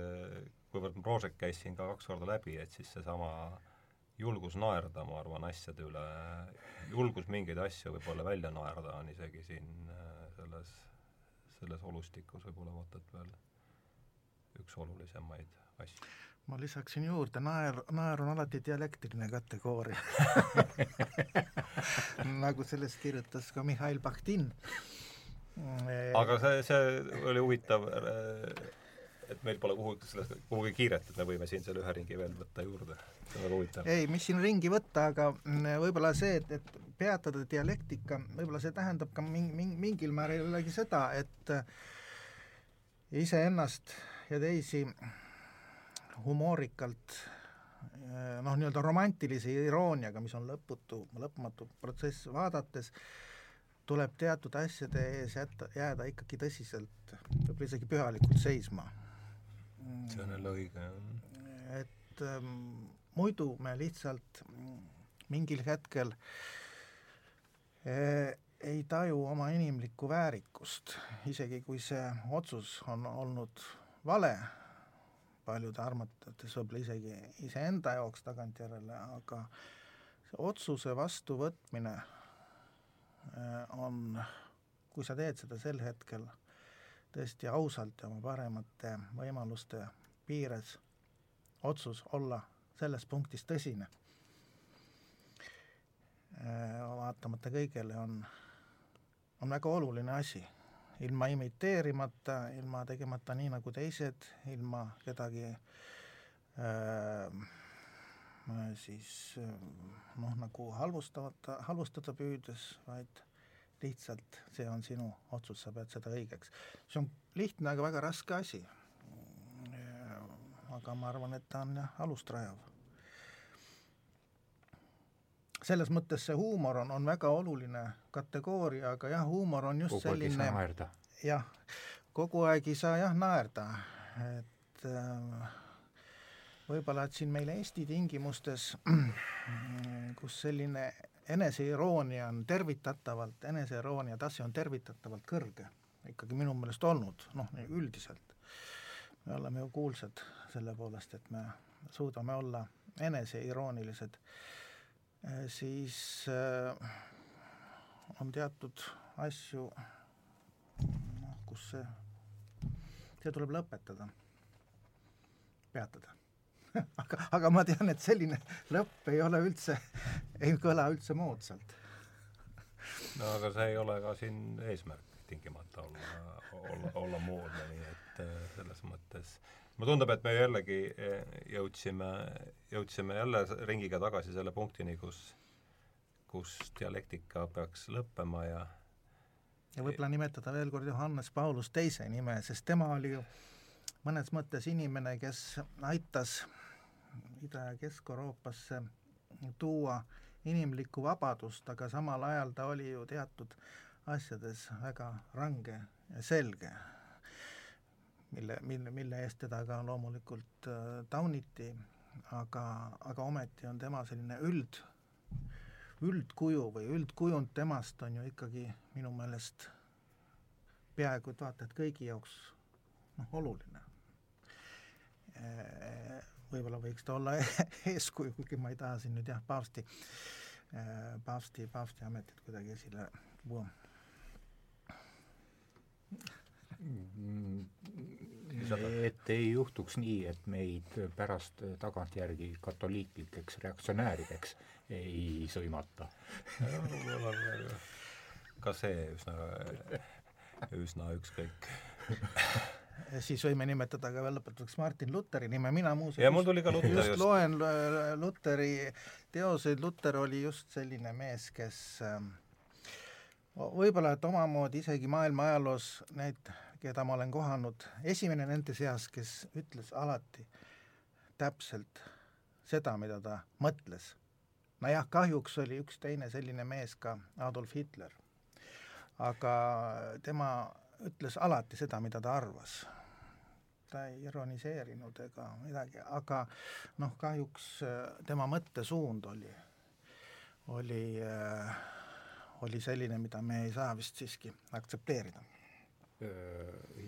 kuivõrd Brožek käis siin ka kaks korda läbi, et siis seesama julgus naerda, ma arvan, asjade üle, julgus mingeid asju võib-olla välja naerda on isegi siin äh, selles, selles olustikus võib-olla vaata et veel üks olulisemaid asju. Ma lisaksin juurde, naer, naer on alati dialektiline kategooria. [LAUGHS] Nagu sellest kirjutas ka Mihhail Bahtin. aga see, see oli huvitav, et meil pole kuhugi kuhugi kiiret, et me võime siin selle ühe ringi veel võtta juurde. see on väga huvitav. ei, mis siin ringi võtta, aga võib-olla see, et, et peatada dialektika, võib-olla see tähendab ka ming-, ming-, mingil määral jällegi seda, et iseennast ja teisi humoorikalt noh, nii-öelda romantilise irooniaga, mis on lõputu, lõpmatu protsess, vaadates tuleb teatud asjade ees jätta, jääda ikkagi tõsiselt, võib-olla isegi pühalikult seisma. See on jälle õige, jah. et ähm, muidu me lihtsalt mingil hetkel äh, ei taju oma inimlikku väärikust, isegi kui see otsus on olnud vale, paljude arvates võib-olla isegi iseenda jaoks tagantjärele, aga see otsuse vastuvõtmine äh, on, kui sa teed seda sel hetkel tõesti ausalt ja oma paremate võimaluste piires, otsus olla selles punktis tõsine, äh, vaatamata kõigele, on, on väga oluline asi. Ilma imiteerimata, ilma tegemata nii nagu teised, ilma kedagi äh, siis noh, nagu halvustavata, halvustada püüdes, vaid lihtsalt see on sinu otsus, sa pead seda õigeks. see on lihtne, aga väga raske asi. aga ma arvan, et ta on jah, alust rajav selles mõttes see huumor on, on väga oluline kategooria, aga jah, huumor on just kogu selline jah, kogu aeg ei saa jah naerda, et äh, võib-olla, et siin meil Eesti tingimustes, [CLEARS THROAT] kus selline eneseiroonia on tervitatavalt, eneseiroonia tase on tervitatavalt kõrge, ikkagi minu meelest olnud, noh, üldiselt. me oleme ju kuulsad selle poolest, et me suudame olla eneseiroonilised Äh, siis äh, on teatud asju, noh, kus see, see tuleb lõpetada, peatada aga, aga ma tean, et selline lõpp ei ole üldse, ei kõla üldse moodsalt. no aga see ei ole ka siin eesmärk tingimata olla, olla, olla moodne, nii et äh, selles mõttes mulle tundub, et me jällegi eh, jõudsime, jõudsime jälle ringiga tagasi selle punktini, kus, kus dialektika peaks lõppema ja ja võib-olla nimetada veel kord Johannes Paulus teise nime, sest tema oli ju mõnes mõttes inimene, kes aitas Ida- ja Kesk-Euroopasse tuua inimlikku vabadust, aga samal ajal ta oli ju teatud asjades väga range ja selge mille, mille, mille eest teda ka loomulikult äh, tauniti, aga, aga ometi on tema selline üld, üldkuju või üldkujund temast on ju ikkagi minu meelest peaaegu et vaata et kõigi jaoks noh, oluline. Võib-olla võiks ta olla [LAUGHS] eeskuju, kuigi ma ei taha siin nüüd jah, paavsti, äh, paavsti, paavsti ametit kuidagi esile tuua et ei juhtuks nii, et meid pärast tagantjärgi katoliiklikeks reaktsionäärideks ei sõimata. ka see üsna, üsna ükskõik siis võime nimetada ka veel lõpetuseks Martin Luteri nime, mina muuseas ja mul tuli ka Luter just, just. loen Luteri teoseid, Luter oli just selline mees, kes ähm, võib-olla et omamoodi isegi maailma ajaloos need keda ma olen kohanud, esimene nende seas, kes ütles alati täpselt seda, mida ta mõtles. nojah, kahjuks oli üks teine selline mees ka Adolf Hitler. aga tema ütles alati seda, mida ta arvas. ta ei ironiseerinud ega midagi, aga noh, kahjuks äh, tema mõttesuund oli, oli äh, oli selline, mida me ei saa vist siiski aktsepteerida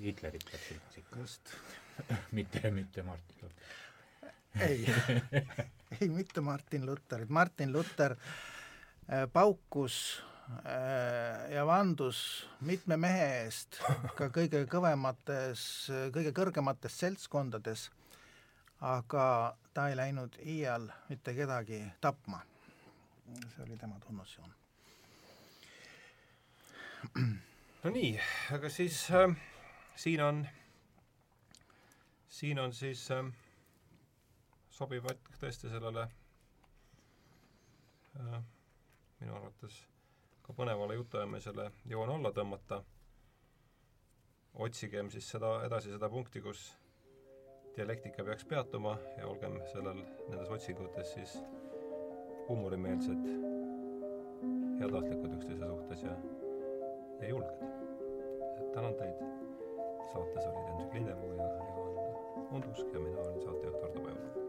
Hitlerit peab silmas ikka. just [LAUGHS] mitte, mitte Martin Luther. ei [LAUGHS] ei mitte Martin Lutherit, Martin Luther äh, paukus äh, ja vandus mitme mehe eest ka [LAUGHS] kõige kõvemates, kõige kõrgemates seltskondades, aga ta ei läinud iial mitte kedagi tapma. see oli tema tunnusjoon [CLEARS THROAT] no nii, aga siis äh, siin on, siin on siis äh, sobiv hetk tõesti sellele äh, minu arvates ka põnevale jutuajamisele joon alla tõmmata. otsigem siis seda, edasi seda punkti, kus dialektika peaks peatuma ja olgem sellel, nendes otsingutes siis huumorimeelsed, heatahtlikud üksteise suhtes ja ja julged. tänan teid, saates olid Hendrik Lindepuu ja Jaan Undusk ja mina olin saatejuht Ardo Pajula